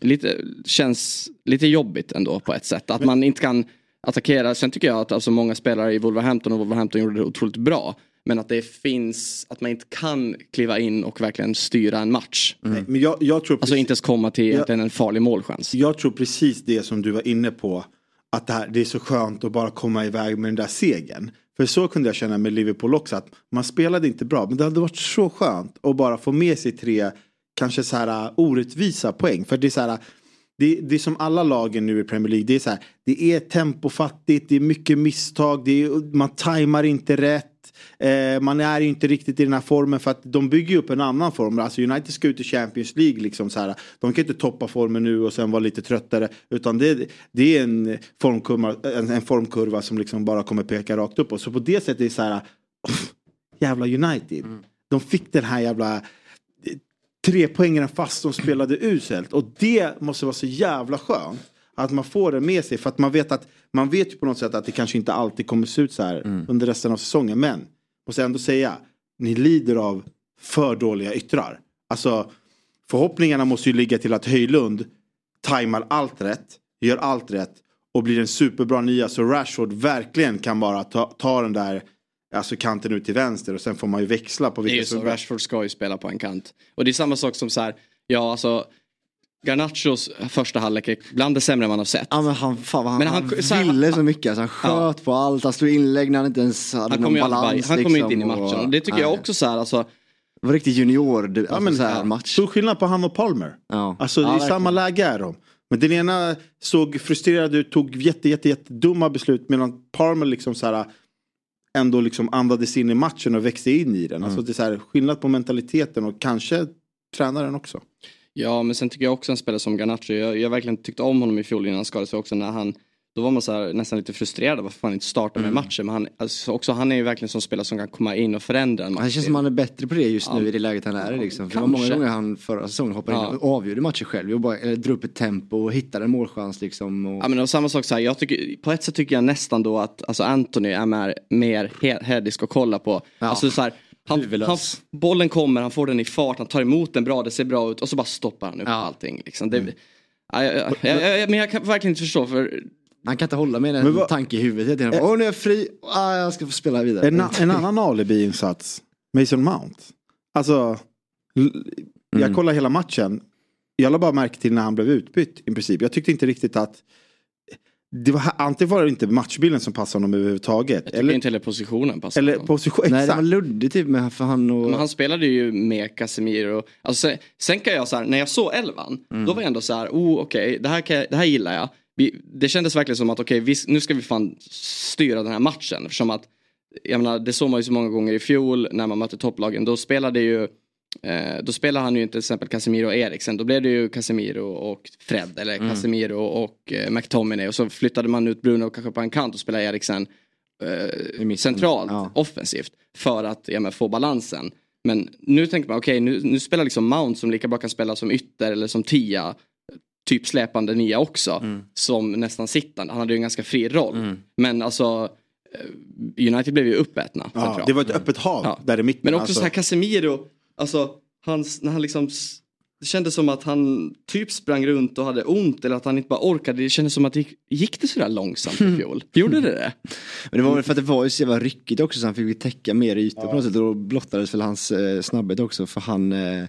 Speaker 5: lite, känns lite jobbigt ändå på ett sätt. Att man inte kan attackera. Sen tycker jag att alltså, många spelare i Wolverhampton och Wolverhampton gjorde det otroligt bra. Men att det finns, att man inte kan kliva in och verkligen styra en match.
Speaker 7: Nej, Men jag, jag tror
Speaker 5: Alltså inte ens komma till egentligen en farlig målchans.
Speaker 7: Jag tror precis det som du var inne på. Att det, här, det är så skönt att bara komma iväg med den där segern. För så kunde jag känna med Liverpool också. Att man spelade inte bra. Men det hade varit så skönt att bara få med sig tre kanske så här äh, orättvisa poäng. För det är så här. Äh, det, det är som alla lagen nu i Premier League. Det är så här. Det är tempofattigt. Det är mycket misstag. Det är, man tajmar inte rätt. Eh, man är ju inte riktigt i den här formen för att de bygger ju upp en annan form. Alltså United ska ut i Champions League liksom så här. De kan inte toppa formen nu och sen vara lite tröttare. Utan det, det är en formkurva, en, en formkurva som liksom bara kommer peka rakt upp. Och så på det sättet är det så här. jävla United. De fick den här jävla eh, tre poängen fast de spelade uselt. Och det måste vara så jävla skönt. Att man får det med sig. För att man vet att man vet ju på något sätt att det kanske inte alltid kommer se ut så här under resten av säsongen. Men måste jag ändå säga. Ni lider av för dåliga yttrar. Alltså förhoppningarna måste ju ligga till att Höjlund tajmar allt rätt. Gör allt rätt. Och blir en superbra nia. Så Rashford verkligen kan bara ta, ta den där Alltså kanten ut till vänster och sen får man ju växla på
Speaker 5: Det är
Speaker 7: vilka
Speaker 5: ju så, Rashford ska ju spela på en kant. Och det är samma sak som så här, ja alltså Garnachos första halvlek är bland det sämre man har sett.
Speaker 6: Ja men han, fan, han,
Speaker 5: Men
Speaker 6: han,
Speaker 5: han- så
Speaker 6: ville så mycket. Alltså, han sköt på allt. Han slog inlägg när han inte ens hade
Speaker 5: Han
Speaker 6: någon
Speaker 5: aldrig bara-
Speaker 6: balans.
Speaker 5: han kommer inte in i
Speaker 6: liksom,
Speaker 5: matchen.
Speaker 6: och-
Speaker 5: det tycker jag
Speaker 6: nej.
Speaker 5: också så här, alltså.
Speaker 6: Det var riktigt junior du,
Speaker 7: Ja,
Speaker 6: alltså,
Speaker 7: men,
Speaker 6: så här, match.
Speaker 7: Stor skillnad på han och Palmer.
Speaker 6: Ja.
Speaker 7: Alltså det
Speaker 6: Ja,
Speaker 7: är
Speaker 6: verkligen.
Speaker 7: samma läge är de. Men den ena såg frustrerad ut, tog jätte, jätte, jätte dumma beslut medan Palmer liksom så här ändå liksom andades in i matchen och växte in i den. Alltså det är så här skillnad på mentaliteten och kanske tränaren också.
Speaker 5: Ja men sen tycker jag också en spelare som Garnacho, jag, jag verkligen tyckte om honom i fjol innan han skadade sig också när han då var man så här, nästan lite frustrerad varför han inte startar
Speaker 6: Mm.
Speaker 5: med matchen. Men han, alltså, också, han är ju verkligen som spelare som kan komma in och förändra en match.
Speaker 6: Det känns som han är bättre på det just nu
Speaker 5: Ja.
Speaker 6: i det läget han är i. Liksom. För det var många gånger han förra säsongen hoppade
Speaker 5: Ja.
Speaker 6: in och avgjorde matcher själv. Och bara, eller drog upp ett tempo och hittade en målchans liksom. Och...
Speaker 5: Ja men och samma sak så här, jag tycker, på ett sätt tycker jag nästan då att alltså Anthony är mer, mer he- hädisk att kolla på. Alltså så här, han, han, bollen kommer, han får den i fart, han tar emot den bra, det ser bra ut och så bara stoppar han upp allting. Liksom. Det, ja, ja, ja, ja, ja, men jag kan verkligen inte förstå för
Speaker 6: Han kan inte hålla med en
Speaker 7: Men vad-
Speaker 6: tanke i huvudet. tiden. Åh nu är jag fri, ah, jag ska få spela vidare.
Speaker 7: En, en annan alibi-insats. Mason Mount. Alltså. l- Jag
Speaker 6: Mm.
Speaker 7: kollar hela matchen. Jag la bara märke till när han blev utbytt i princip. Jag tyckte inte riktigt att. Det var, antingen var det inte matchbilden som passade honom överhuvudtaget.
Speaker 5: jag
Speaker 7: Eller,
Speaker 5: inte heller positionen passar.
Speaker 7: eller
Speaker 5: honom.
Speaker 7: position.
Speaker 6: Nej det
Speaker 7: Exakt.
Speaker 6: var luddigt typ med för han och...
Speaker 5: Men han spelade ju med Casemiro. Alltså, sen, sen kan jag så här, när jag såg elvan,
Speaker 6: Mm.
Speaker 5: då var jag ändå så här, oh okej, det, här kan det här gillar jag. Vi, det kändes verkligen som att okej, vi- nu ska vi fan styra den här matchen. Eftersom att, jag menar, det såg man ju så många gånger i fjol när man mötte topplagen. Då spelade ju då spelar han ju inte till exempel Casemiro och Eriksen. Då blev det ju Casemiro och Fred. Eller
Speaker 6: Mm.
Speaker 5: Casemiro och eh, McTominay. Och så flyttade man ut Bruno kanske på en kant och spelade Eriksen eh, centralt,
Speaker 6: Ja.
Speaker 5: offensivt. För att ja, få balansen. Men nu tänker man, okej nu, nu spelar liksom Mount som lika bra kan spela som ytter eller som tia. Typ släpande nia också.
Speaker 6: Mm.
Speaker 5: Som nästan sittande. Han hade ju en ganska fri roll. Men alltså eh, United blev ju uppätna.
Speaker 7: Ja, det var ett öppet hav där i mitten.
Speaker 5: Men också
Speaker 7: alltså.
Speaker 5: så här Casemiro, alltså hans, när han liksom det kändes som att han typ sprang runt och hade ont eller att han inte bara orkade. Det kändes som att det gick, gick det sådär långsamt i fjol? *laughs* Gjorde det det?
Speaker 6: Men det var väl för att det var ju så jävla ryckigt också så han fick täcka mer ytor på något sätt. Och då blottades väl hans eh, snabbhet också för han eh,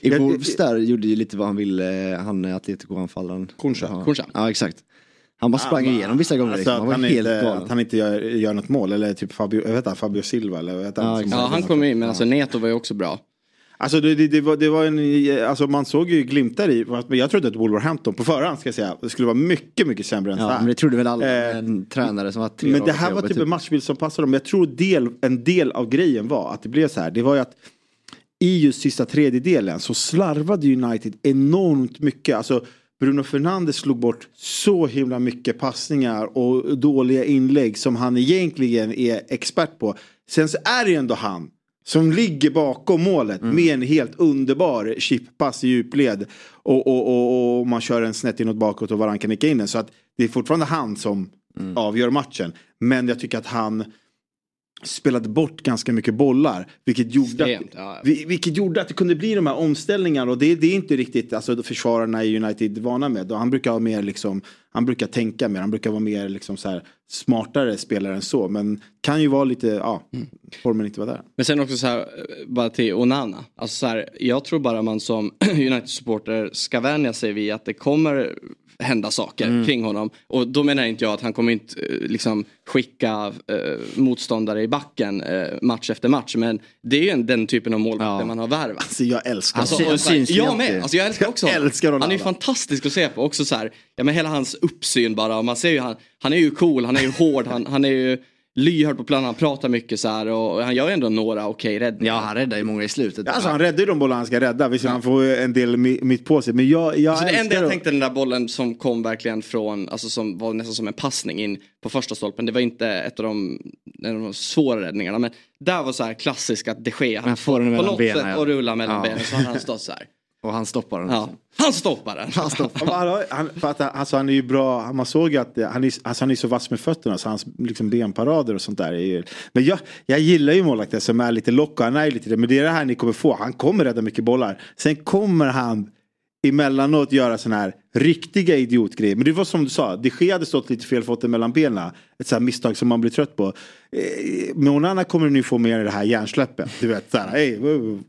Speaker 6: i
Speaker 7: Ja,
Speaker 6: Wolves där gjorde ju lite vad han ville, eh, han eh, Atletico-anfallaren.
Speaker 7: Koncha.
Speaker 6: Ja.
Speaker 5: Koncha.
Speaker 6: Ja exakt. Han bara sprang igenom vissa gånger
Speaker 7: Alltså
Speaker 6: liksom. Han var
Speaker 7: han,
Speaker 6: helt
Speaker 7: inte,
Speaker 6: galen.
Speaker 7: att han inte gör, gör något mål. Eller typ Fabio, jag vet inte, Fabio Silva eller vad heter han?
Speaker 6: Ja.
Speaker 5: Ja han kom in men alltså Neto var ju också bra.
Speaker 7: Alltså, det, det, det, var, det var en, alltså man såg ju glimtar i, men jag trodde att Wolverhampton på förhand ska jag säga, det skulle vara mycket, mycket sämre än så
Speaker 6: Ja,
Speaker 7: här.
Speaker 6: men det trodde väl alla
Speaker 7: Eh,
Speaker 6: en tränare som var tre
Speaker 7: Men det här var typ en matchbild som passade dem. Jag tror del, en del av grejen var att det blev så här. Det var ju att i just sista tredjedelen så slarvade United enormt mycket. Alltså Bruno Fernandes slog bort så himla mycket passningar och dåliga inlägg som han egentligen är expert på. Sen så är det ju ändå han som ligger bakom målet med en helt underbar chippass i djupled. Och, och, och, och man kör en snett inåt bakåt och varann kan nicka in den. Så att det är fortfarande han som avgör matchen. Men jag tycker att han spelade bort ganska mycket bollar. Vilket gjorde, att,
Speaker 5: Extremt, ja, ja.
Speaker 7: vi- vilket gjorde att det kunde bli de här omställningarna. Och det, det är inte riktigt alltså, försvararna i United vana med. Och han brukar ha mer liksom, han brukar tänka mer. Han brukar vara mer liksom, så här, smartare spelare än så. Men kan ju vara lite, ja, formen inte vara där.
Speaker 5: Men sen också så här, eh, bara till Onana. Alltså så här, jag tror bara man som *clears throat* United-supporter ska vänja sig vid att det kommer hända saker
Speaker 7: Mm.
Speaker 5: kring honom. Och då menar inte jag att han kommer inte eh, liksom skicka eh, motståndare i backen eh, match efter match. Men det är ju en, den typen av målvakter man har värvat.
Speaker 7: Alltså jag älskar
Speaker 5: Alltså,
Speaker 7: honom.
Speaker 5: och så här,
Speaker 6: syns ju
Speaker 5: jag med, alltså, jag älskar också
Speaker 7: Jag
Speaker 5: honom.
Speaker 7: älskar Ronaldo.
Speaker 5: Han är ju fantastisk att se på också så här. Ja men hela hans uppsyn bara. Man ser ju han, han är ju cool, han är ju hård, han, han är ju lyhörd på planen, han pratar mycket så här och han gör ju ändå några okej räddningar.
Speaker 6: Ja, han räddade ju många i slutet.
Speaker 7: Alltså han räddar ju de bollar han ska rädda. Visst han får en del mi- mitt på sig. Men jag, jag
Speaker 5: Alltså det enda jag tänkte den där bollen som kom verkligen från, alltså som var nästan som en passning in på första stolpen. Det var inte ett av de, en av de svåra räddningarna. Men där var så här klassiskt att de Gea,
Speaker 6: Han får den
Speaker 5: på något
Speaker 6: benen,
Speaker 5: sätt
Speaker 6: ja.
Speaker 5: och rulla mellan
Speaker 6: Ja.
Speaker 5: benen så hade han stått så här.
Speaker 6: Och han stoppar den.
Speaker 5: Ja.
Speaker 6: också.
Speaker 5: Han stoppar den.
Speaker 6: Han stoppar. *laughs*
Speaker 7: Han, för att, alltså, han är ju bra, man såg att han är, alltså, han är så vass med fötterna så hans liksom, benparader och sånt där är ju... Men jag, jag gillar ju målvakter som är lite lock och han är lite det. Men det är det här ni kommer få, han kommer rädda mycket bollar. Sen kommer han emellanåt göra sån här riktiga idiotgrejer. Men det var som du sa, de Gea hade stått lite fel foten mellan benen. Ett sånt här misstag som man blir trött på. Eh, Med Onana kommer nu få mer det här hjärnsläppet. Du vet såhär, hej,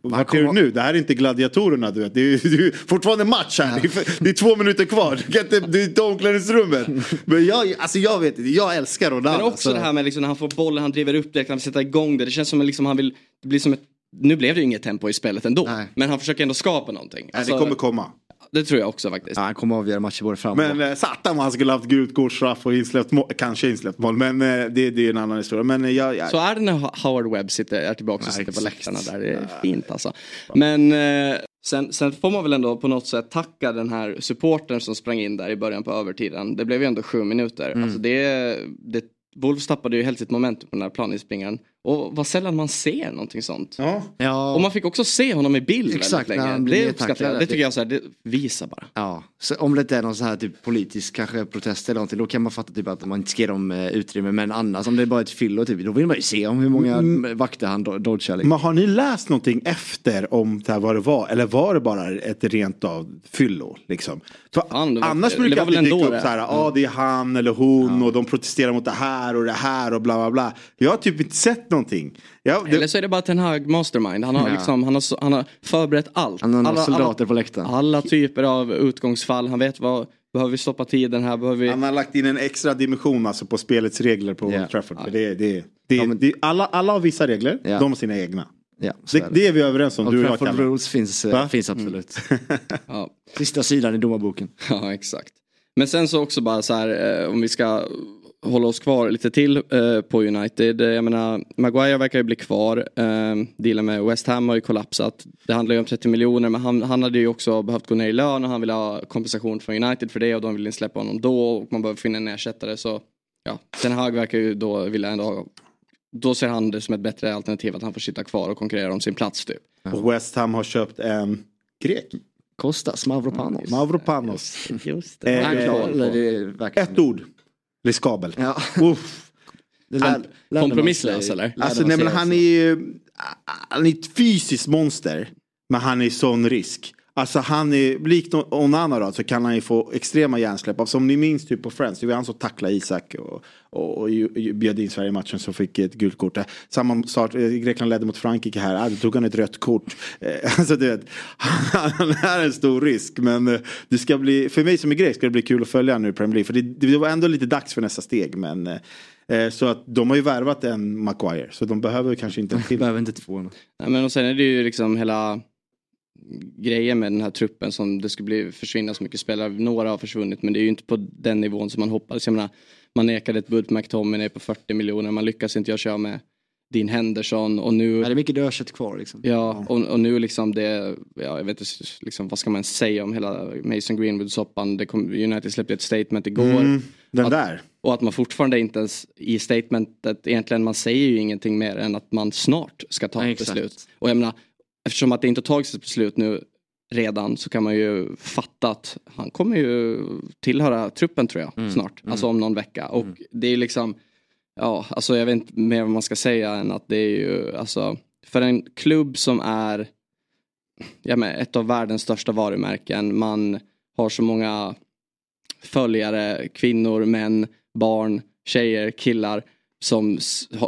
Speaker 7: vart är du nu? Det här är inte gladiatorerna du vet. Det är, det är fortfarande match här. Det, är, det är två minuter kvar. Du kan inte, det är inte omklädningsrummet. Men jag, alltså jag vet inte, jag älskar Ronaldo.
Speaker 5: Men också
Speaker 7: så-
Speaker 5: det här med liksom när han får bollen, han driver upp det, han vill sätta igång det. Det känns som att liksom han vill, det blir som ett, nu blev det ju inget tempo i spelet ändå.
Speaker 6: Nej.
Speaker 5: Men han försöker ändå skapa någonting.
Speaker 7: Nej,
Speaker 5: Alltså,
Speaker 7: det kommer komma.
Speaker 5: det tror jag också faktiskt.
Speaker 6: Ja, han kommer avgöra matcher både fram och
Speaker 7: Men eh, satan vad han skulle haft gult kort, straff och insläppt mål. Kanske insläppt mål. Men eh, det, det är en annan historia. Men eh, jag, jag,
Speaker 5: Så är det när Howard Webb sitter, är tillbaka och
Speaker 7: Ja,
Speaker 5: sitter på läktarna där. Det är fint alltså. Men eh, sen, sen får man väl ändå på något sätt tacka den här supporten som sprang in där i början på övertiden. Det blev ju ändå sju minuter.
Speaker 7: Mm.
Speaker 5: Alltså det, det, Wolves tappade ju helt sitt momentum på den här planinspringaren. Och vad sällan man ser någonting sånt.
Speaker 7: ja.
Speaker 6: Ja,
Speaker 5: Och man fick också se honom i bild
Speaker 6: Exakt,
Speaker 5: väldigt
Speaker 6: när
Speaker 5: länge. Det uppskattar jag. Det tycker jag så här, det visar bara.
Speaker 6: ja. Så om det inte är någon sån här typ politisk kanske protest eller någonting då kan man fatta typ att man inte ska ge dem eh, utrymme. Men annars om det är bara ett fyllo typ då vill man ju se om hur många
Speaker 7: Mm.
Speaker 6: vakter han do- dodgar. Liksom.
Speaker 7: Men har ni läst någonting efter om det här vad det var? Eller var det bara ett rent av fyllo? Liksom? För
Speaker 5: Fan, det var-
Speaker 7: annars
Speaker 5: det
Speaker 7: brukar det alltid dyka upp
Speaker 5: det.
Speaker 7: så här, ja det är han eller hon och de protesterar mot det här och det här och bla bla bla. Jag har typ inte sett någonting. Jag, det,
Speaker 5: Eller så är det bara Ten Hag mastermind. Han har,
Speaker 6: Ja.
Speaker 5: liksom, han har, han har förberett allt.
Speaker 6: Han har
Speaker 5: alla,
Speaker 6: soldater
Speaker 5: alla,
Speaker 6: på läktaren.
Speaker 5: alla typer av utgångsfall. Han vet vad, behöver vi stoppa tiden här? Behöver vi...
Speaker 7: Han har lagt in en extra dimension alltså på spelets regler på
Speaker 6: Ja.
Speaker 7: Old Trafford. För det, det, det,
Speaker 6: Ja, men-
Speaker 7: det, alla, alla har vissa regler,
Speaker 6: Ja.
Speaker 7: de har sina egna.
Speaker 6: Ja,
Speaker 7: Det,
Speaker 6: är
Speaker 7: det är vi överens om,
Speaker 6: Och
Speaker 7: du
Speaker 6: Trafford rules finns, eh,
Speaker 7: Va?
Speaker 6: finns absolut. *laughs*
Speaker 5: Ja.
Speaker 6: Sista sidan i domarboken.
Speaker 5: Ja, exakt. Men sen så också bara så här, eh, om vi ska hålla oss kvar lite till eh, på United. Eh, Jag menar, Maguire verkar ju bli kvar. Eh, dealen med West Ham har ju kollapsat. Det handlar ju om 30 miljoner men han, han hade ju också behövt gå ner i lön och han vill ha kompensation från United för det och de vill inte släppa honom då och man behöver finna en ersättare så ja, Ten Hag verkar ju då vilja ändå ha då ser han det som ett bättre alternativ att han får sitta kvar och konkurrera om sin plats typ.
Speaker 7: Och West Ham har köpt en grek.
Speaker 6: Kostas, Mavropanos.
Speaker 7: Mavropanos.
Speaker 5: Just
Speaker 7: Eh, eh,
Speaker 6: eller det verkligen-
Speaker 7: Ett ord. Riskabel.
Speaker 6: Ja.
Speaker 7: Uff.
Speaker 6: Lär-
Speaker 5: kompromisslös, eller?
Speaker 7: Alltså nej men han är ju han är ett fysiskt monster. Men han är sån risk. Alltså han är, likt Onana då, så kan han ju få extrema hjärnsläpp. Alltså, om ni minns typ på Friends, det var han som tacklade Isak och, och, och bjöd in Sverige i matchen som fick ett gult kort. Samma start, eh, Grekland ledde mot Frankrike här, ah, då tog han ett rött kort. Eh, *laughs* alltså du vet, han *laughs* är en stor risk. Men eh, det ska bli, för mig som är grek ska det bli kul att följa nu i Premier League. För det, det var ändå lite dags för nästa steg. Men, så att de har ju värvat en Maguire, så de behöver kanske inte en till. *laughs*
Speaker 6: Behöver inte två.
Speaker 5: Nej, men och sen är det ju liksom hela grejer med den här truppen som det skulle bli försvinna så mycket spelare. Några har försvunnit men det är ju inte på den nivån som man hoppades. Jag menar, man nekade ett bud på McTominay på 40 miljoner. Man lyckas inte göra sig av med Dean Henderson och nu...
Speaker 6: Ja, det är mycket dödkött kvar liksom.
Speaker 5: Ja, och, och nu liksom det, ja, jag vet inte, liksom, vad ska man säga om hela Mason Greenwood-soppan. Det kom, United släppte ett statement igår.
Speaker 7: Mm, den
Speaker 5: att,
Speaker 7: där.
Speaker 5: Och att man fortfarande inte ens i statementet, egentligen man säger ju ingenting mer än att man snart ska ta
Speaker 6: Ja,
Speaker 5: ett
Speaker 6: exakt.
Speaker 5: beslut. Och jag menar, eftersom att det inte tagits ett beslut nu redan så kan man ju fatta att han kommer ju tillhöra truppen tror jag
Speaker 6: Mm,
Speaker 5: snart.
Speaker 6: mm.
Speaker 5: Alltså om någon vecka. Och det är liksom, ja alltså jag vet inte mer vad man ska säga än att det är ju alltså för en klubb som är ja, men ett av världens största varumärken. Man har så många följare, kvinnor, män, barn, tjejer, killar. Som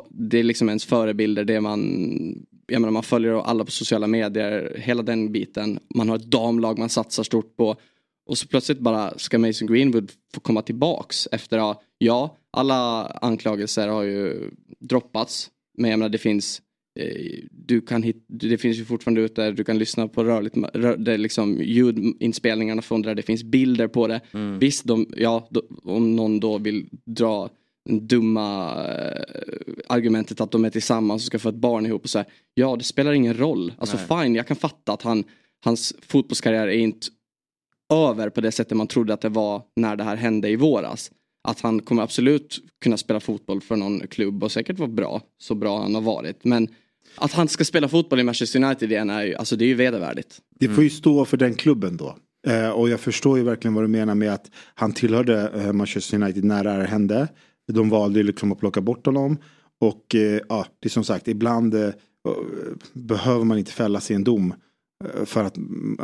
Speaker 5: det är liksom ens förebilder, det man, jag menar man följer alla på sociala medier, hela den biten. Man har ett damlag man satsar stort på. Och så plötsligt bara ska Mason Greenwood få komma tillbaks efter att, ja, alla anklagelser har ju droppats. Men jag menar det finns eh, du kan hit, det finns ju fortfarande ut där du kan lyssna på rörligt, rör, det liksom ljudinspelningarna från det där, det finns bilder på det. Visst, de, ja, då, om någon då vill dra dumma eh, argumentet att de är tillsammans och ska få ett barn ihop och så här. Ja, det spelar ingen roll. Alltså fine, jag kan fatta att han, hans fotbollskarriär är inte över på det sättet man trodde att det var när det här hände i våras. Att han kommer absolut kunna spela fotboll för någon klubb och säkert vara bra, så bra han har varit. Men att han ska spela fotboll i Manchester United igen är ju, alltså det är ju vedervärdigt.
Speaker 7: Det får ju stå för den klubben då. Eh, och jag förstår ju verkligen vad du menar med att han tillhörde eh, Manchester United när det här hände. De valde ju liksom att plocka bort honom. Och eh, ja, det är som sagt, ibland eh, behöver man inte fällas i en dom. Eh, för att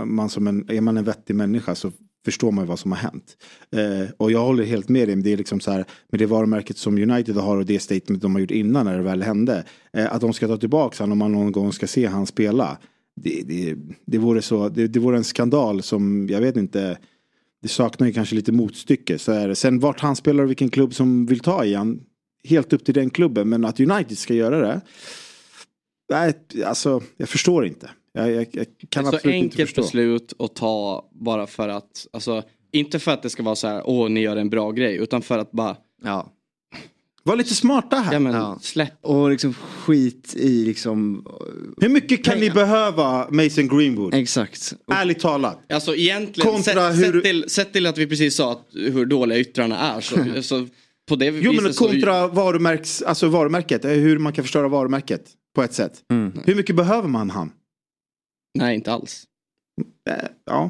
Speaker 7: man som en, är man en vettig människa så förstår man ju vad som har hänt. Eh, och jag håller helt med dig, det är liksom så här med det varumärket som United har och det statement de har gjort innan när det väl hände. Eh, att de ska ta tillbaka honom om man någon gång ska se han spela. Det, det, det, vore så, det, det vore en skandal som, jag vet inte, det saknar ju kanske lite motstycke. Så är det. Sen vart han spelar och vilken klubb som vill ta i han, helt upp till den klubben. Men att United ska göra det, nej, alltså jag förstår inte. Jag, jag, jag kan
Speaker 5: så
Speaker 7: absolut inte
Speaker 5: enkelt
Speaker 7: förstå.
Speaker 5: beslut att ta bara för att, alltså inte för att det ska vara så här, åh ni gör en bra grej, utan för att bara,
Speaker 6: Ja.
Speaker 7: Var lite smarta här.
Speaker 5: ja men
Speaker 6: Ja.
Speaker 5: släpp.
Speaker 6: Och liksom skit i liksom.
Speaker 7: Hur mycket kan ni
Speaker 6: Pengar.
Speaker 7: behöva Mason Greenwood?
Speaker 6: Exakt. Och,
Speaker 7: Ärligt talat.
Speaker 5: Alltså egentligen,
Speaker 7: Kontra
Speaker 5: sett,
Speaker 7: hur-
Speaker 5: sett, till, sett till att vi precis sa att, hur dåliga yttrarna är så, *laughs* så på det
Speaker 7: Jo men
Speaker 5: viset så-
Speaker 7: kontra varumärks, alltså varumärket, eh, hur man kan förstöra varumärket på ett sätt.
Speaker 6: mm.
Speaker 7: Hur mycket behöver man han?
Speaker 5: Nej inte alls.
Speaker 7: Eh, Ja.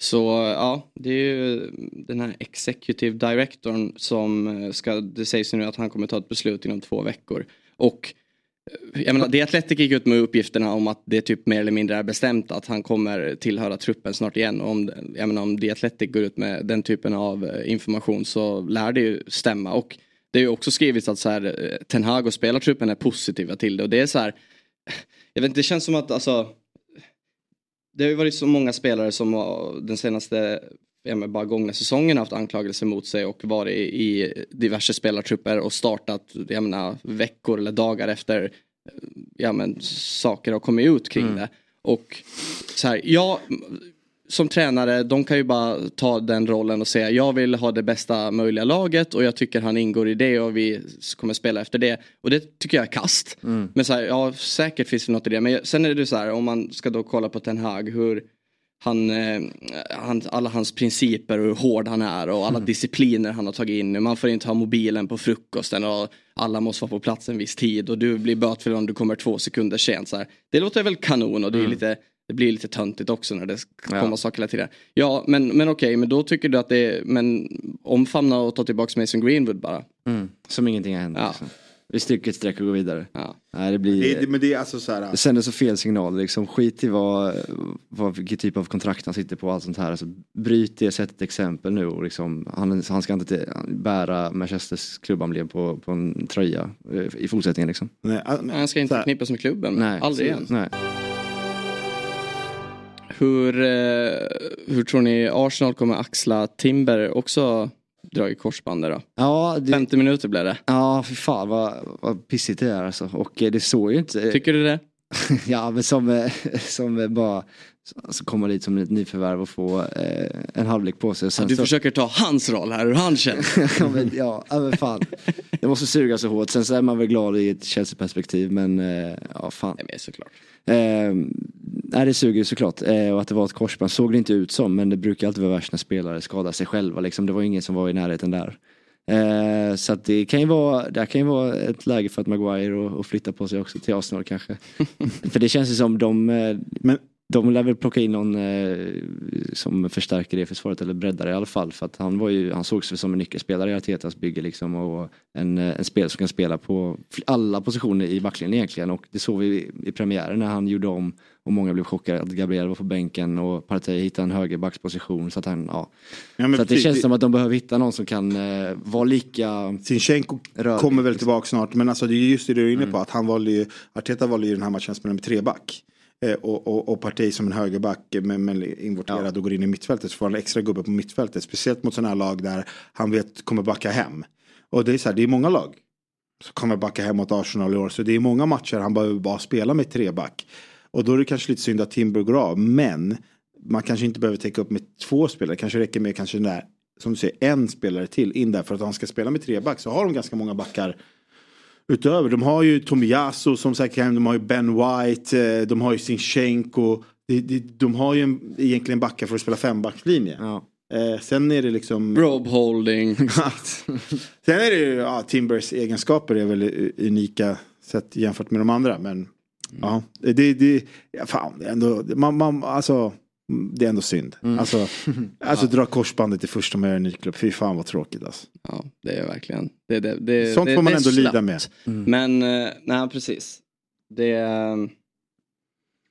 Speaker 5: Så ja, det är ju den här executive directorn som eh, ska, det sägs nu att han kommer ta ett beslut inom två veckor. Och eh, jag menar, det Atletic gick ut med uppgifterna om att det typ mer eller mindre är bestämt att han kommer tillhöra truppen snart igen. Och om, jag menar, om The Athletic går ut med den typen av eh, information så lär det ju stämma. Och det är ju också skrivits att så här, Ten Hag och spelartruppen är positiva till det. Och det är så här, jag vet inte, det känns som att alltså det har ju varit så många spelare som den senaste men bara gångna säsongen haft anklagelser mot sig och varit i diverse spelartrupper och startat jag menar, veckor eller dagar efter ja, men, saker har kommit ut kring det. Och så här, ja, som tränare, de kan ju bara ta den rollen och säga jag vill ha det bästa möjliga laget och jag tycker han ingår i det och vi kommer spela efter det. Och det tycker jag är kast. Men så här, ja säkert finns det något i det. Men sen är det så här om man ska då kolla på Ten Hag hur han, eh, han, alla hans principer och hur hård han är och alla discipliner han har tagit in. Man får inte ha mobilen på frukosten och alla måste vara på plats en viss tid och du blir bötfälld om du kommer två sekunder sent. Så här. Det låter väl kanon och det, är lite, det blir lite töntigt också när det ska komma saker hela tiden. Ja men, men okej, men då tycker du att det är, men omfamna och ta tillbaka Mason Greenwood bara.
Speaker 6: Mm. Som ingenting har hänt.
Speaker 5: Ja.
Speaker 6: Liksom. Vi stryker ett streck och går vidare.
Speaker 5: Ja.
Speaker 6: Nej, det blir...
Speaker 7: Det, det, men det är alltså så här.
Speaker 6: Det sänder så fel signaler liksom. Skit i vad, vad, vilken typ av kontrakt han sitter på och allt sånt här. Alltså, bryt det, sätt ett exempel nu och liksom, han, han ska inte bära Manchesters klubbemblem på, på en tröja eh, i fortsättningen liksom.
Speaker 7: Nej, ah,
Speaker 5: Men Han ska inte förknippas med klubben,
Speaker 6: Nej,
Speaker 5: aldrig igen.
Speaker 6: Nej.
Speaker 5: Hur, eh, hur tror ni Arsenal kommer axla Timber också dra i korsbandet då?
Speaker 6: Ja, det,
Speaker 5: 50 minuter blev det.
Speaker 6: ja, för fan vad, vad pissigt det är alltså. Och eh, det såg ju inte...
Speaker 5: Tycker du det? *laughs*
Speaker 6: Ja men som, eh, som bara Alltså komma dit som ett nyförvärv och få eh, en halvlek på sig. Och sen
Speaker 5: Du
Speaker 6: så,
Speaker 5: försöker ta hans roll här, hur han *laughs* känner.
Speaker 6: ja, men, ja, ja, men fan. Det måste suga så hårt. Sen så är man väl glad i ett Chelsea-perspektiv men eh, ja fan.
Speaker 5: Nej, men såklart.
Speaker 6: Eh, nej det suger ju såklart. Eh, och att det var ett korsband såg det inte ut som men det brukar alltid vara värst när spelare skadar sig själva. Liksom. Det var ingen som var i närheten där. Eh, så att det kan ju vara, det kan ju vara ett läge för att Maguire och, och flytta på sig också till Arsenal kanske. *laughs* för det känns ju som de, eh,
Speaker 7: Men
Speaker 6: de lär väl plocka in någon eh, som förstärker det försvaret eller breddar det i alla fall. För att han, var ju, han sågs väl som en nyckelspelare i Artetas bygge liksom. Och en, eh, en spelare som kan spela på alla positioner i backlinjen egentligen. Och det såg vi i, i premiären när han gjorde om och många blev chockade att Gabriel var på bänken och Partey hittade en högerbacksposition. Så att han, ja.
Speaker 7: Ja,
Speaker 6: så att det känns
Speaker 7: det-
Speaker 6: som att de behöver hitta någon som kan eh, vara lika
Speaker 7: Sinchenko
Speaker 6: Rörlig,
Speaker 7: kommer väl tillbaka snart. Men alltså det är just det du är inne på. Att han valde ju, Arteta valde ju den här matchen att spela med treback. Eh, och, och, och Partey som en högerback eh, men, men inverterad och går in i mittfältet. Så får han extra gubbe på mittfältet. Speciellt mot sådana här lag där han vet kommer backa hem. Och det är så här, det är många lag som kommer backa hem mot Arsenal i år. Så det är många matcher han behöver bara spela med treback. Och då är det kanske lite synd att Timber går av. Men man kanske inte behöver täcka upp med två spelare. Kanske räcker med kanske den där, som du säger, en spelare till in där. För att han ska spela med tre back så har de ganska många backar utöver. De har ju Tomiyasu som kan, de har ju Ben White, eh, de har ju Sinchenko. De, de, de har ju en, egentligen backar för att spela fembackslinje.
Speaker 6: Ja.
Speaker 7: Eh, sen är det liksom...
Speaker 5: Robe holding. *laughs*
Speaker 7: Sen är det ju, ja, Timbers egenskaper är väl unika sett jämfört med de andra. Men ja, det, det, ja, fan, ändå, man, man, alltså, det är ändå synd. Alltså, *laughs* alltså dra korsbandet i första med en ny klubb, fy fan vad tråkigt alltså.
Speaker 5: Ja, det är verkligen. Det, det, det,
Speaker 7: Sånt
Speaker 5: det,
Speaker 7: får man ändå lida
Speaker 5: slappt.
Speaker 7: med.
Speaker 5: Men, eh, nej precis. Det är...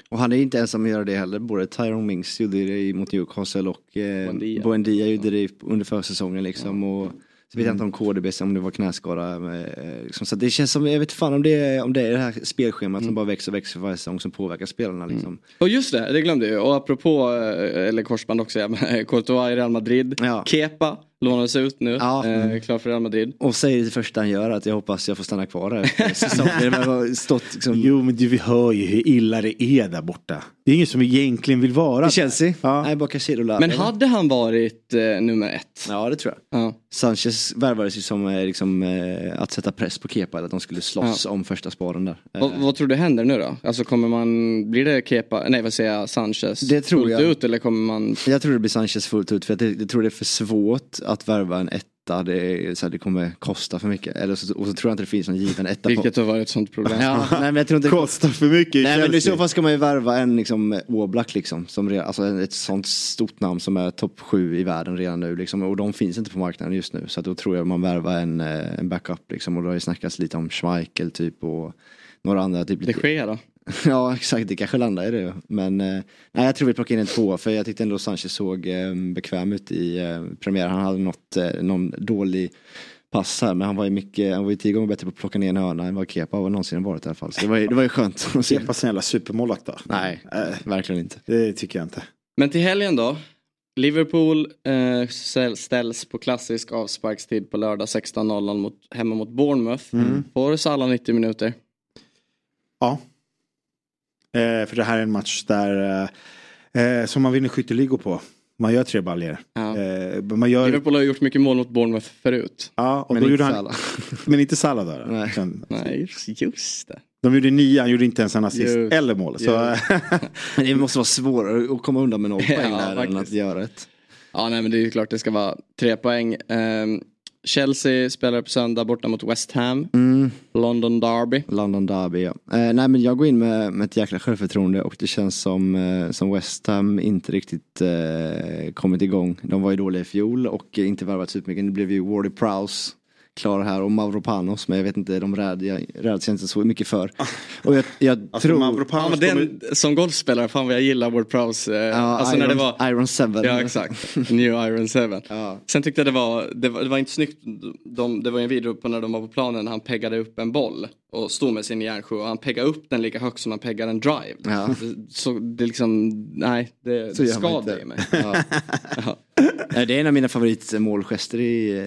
Speaker 6: Och han är inte ensam att göra det heller. Både Tyrone Mings gjorde det mot Newcastle och eh,
Speaker 5: Buendia.
Speaker 6: Buendia gjorde det under försäsongen liksom. Och så vet jag inte om KDB, om det var knäskada. eh, Liksom. Så det känns som, jag vet fan om det är, om det, är det här spelschemat som bara växer och växer för varje säsong som påverkar spelarna liksom.
Speaker 5: Och just det, det glömde jag. Och apropå, eh, eller korsband också, ja, men, Courtois i Real Madrid.
Speaker 6: Ja.
Speaker 5: Kepa lånades ut nu,
Speaker 6: Ja.
Speaker 5: eh, klar för Real Madrid.
Speaker 6: Och säger det första han gör att jag hoppas jag får stanna kvar här *laughs* stått liksom,
Speaker 7: Jo men du, vi hör ju hur illa det är där borta. Det är ingen som egentligen vill vara
Speaker 6: i Chelsea.
Speaker 7: Ja.
Speaker 6: Nej, bara Casillo
Speaker 5: Men hade han varit eh, nummer ett?
Speaker 6: Ja det tror jag.
Speaker 5: Ja.
Speaker 6: Sanchez värvades ju som eh, liksom, eh, att sätta press på Kepa, eller att de skulle slåss om första sparen där. Eh,
Speaker 5: Vad, tror du händer nu då? Alltså kommer man, blir det Kepa, nej vad säger jag, Sanchez
Speaker 6: Det tror
Speaker 5: fullt
Speaker 6: jag.
Speaker 5: ut eller kommer man
Speaker 6: Jag tror det blir Sanchez fullt ut för jag, jag tror det är för svårt att värva en etta. Det, är, så här, det kommer kosta för mycket. Eller så, och så tror jag inte det finns någon given etta
Speaker 5: Vilket har varit ett sånt problem.
Speaker 6: Ja, nej men jag tror inte det
Speaker 7: Kostar för mycket
Speaker 6: Nej men i så fall ska man ju värva en liksom Oblak liksom. Som alltså ett sånt stort namn som är topp sju i världen redan nu liksom. Och de finns inte på marknaden just nu. Så då tror jag man värvar en, eh, en backup liksom. Och då har ju snackats lite om Schmeichel typ och några andra. Typ
Speaker 5: Det sker då. *laughs*
Speaker 6: Ja exakt, det kanske landar i det. Men eh, nej, jag tror vi plockar in en tvåa för jag tyckte ändå Sanchez såg eh, bekväm ut i eh, premiären. Han hade något, eh, någon dålig pass här men han var ju mycket, han var ju tio gånger bättre på att plocka ner en hörna än vad Kepa har någonsin varit i alla fall. Så det var ju, det var ju skönt.
Speaker 7: Kepa en jävla supermålvakt då.
Speaker 6: Nej,
Speaker 7: Nej,
Speaker 6: verkligen inte.
Speaker 7: det tycker jag inte.
Speaker 5: Men till helgen då. Liverpool eh, ställs på klassisk avsparkstid på lördag 16.00 mot, hemma mot Bournemouth.
Speaker 7: Mm.
Speaker 5: Får Salah 90 minuter.
Speaker 7: Ja. Eh, för det här är en match där eh, eh, som man vinner skytteligor på. Man gör tre baljer.
Speaker 5: Ja.
Speaker 7: Eh, man gör,
Speaker 5: Liverpool har gjort mycket mål mot Bournemouth förut.
Speaker 7: ja, och
Speaker 6: Men
Speaker 7: då
Speaker 6: inte
Speaker 7: han,
Speaker 6: Salah. *laughs*
Speaker 7: Men inte Salah då? då?
Speaker 6: Nej.
Speaker 7: Utan-
Speaker 5: Nej, just- det.
Speaker 7: De gjorde nio, han gjorde inte ens en assist
Speaker 5: Just.
Speaker 7: eller mål. Så, *laughs*
Speaker 6: Men det måste vara svårare att komma undan med noll poäng
Speaker 5: Ja,
Speaker 6: där än
Speaker 5: faktiskt.
Speaker 6: att göra ett.
Speaker 5: Ja, nej men det är ju klart det ska vara tre poäng. Ehm, Chelsea spelar på söndag borta mot West Ham.
Speaker 6: Mm.
Speaker 5: London Derby.
Speaker 6: London Derby ja. Eh, nej men jag går in med, med ett jäkla självförtroende och det känns som, eh, som West Ham inte riktigt eh, kommit igång. De var ju dåliga i fjol och inte värvat supermycket. Det blev ju Wardy Prowse klar här och Mavropanos men jag vet inte, de jag räds jag inte så mycket för. Och jag, jag
Speaker 7: alltså,
Speaker 6: tror...
Speaker 5: Ja,
Speaker 7: Mavropanos kommer-
Speaker 5: den, som golfspelare, fan vad jag gillar Ward Prowse. Eh,
Speaker 6: Ja,
Speaker 5: alltså
Speaker 6: Iron,
Speaker 5: när det var...
Speaker 6: Iron 7.
Speaker 5: Ja exakt, New Iron 7.
Speaker 6: Ja.
Speaker 5: Sen tyckte jag det var, det var, det var inte snyggt, de, det var en video på när de var på planen han peggade upp en boll och stod med sin järnsjö och han peggade upp den lika högt som han peggar en drive.
Speaker 6: Ja.
Speaker 5: Så det liksom, nej det,
Speaker 6: Så
Speaker 5: det i mig. *laughs*
Speaker 6: Ja.
Speaker 5: Ja.
Speaker 6: Det är en av mina favoritmålgester i,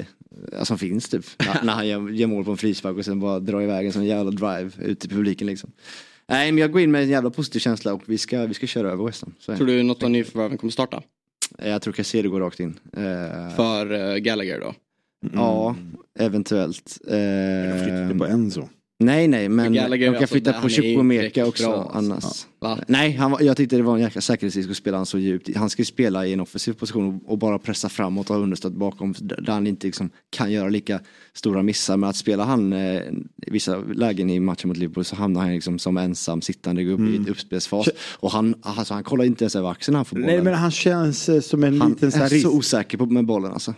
Speaker 6: eh, som finns typ. När, han gör, gör mål på en frispark och sen bara drar iväg en sån jävla drive ut i publiken liksom. Nej men jag går in med en jävla positiv känsla och vi ska, vi ska köra över West Ham. Så.
Speaker 5: Tror du något av nyförvärven kommer starta?
Speaker 6: Jag tror Casero går rakt in. Eh,
Speaker 5: För eh, Gallagher då?
Speaker 6: Ja, eventuellt. Eh,
Speaker 7: Flyttade på Enzo.
Speaker 6: Nej nej men
Speaker 5: Gallagher,
Speaker 6: de kan
Speaker 5: alltså,
Speaker 6: flytta
Speaker 5: han
Speaker 6: på
Speaker 5: riktigt
Speaker 6: också
Speaker 5: bra, alltså.
Speaker 6: annars.
Speaker 5: Va?
Speaker 6: Nej, han, var- jag tyckte det var en jäkla säkerhetsrisk att spela han så djupt. Han ska ju spela i en offensiv position och, och bara pressa framåt och ha understöd bakom där han inte liksom kan göra lika stora missar. Men att spela han eh, i vissa lägen i matchen mot Liverpool så hamnar han liksom som ensam sittande gubbe i ett uppspelsfas. Och han, alltså, han kollar inte ens över axeln när han får bollen.
Speaker 7: Nej men han känns eh, som en
Speaker 6: han
Speaker 7: liten så
Speaker 6: är
Speaker 7: risk.
Speaker 6: så osäker på, med bollen alltså.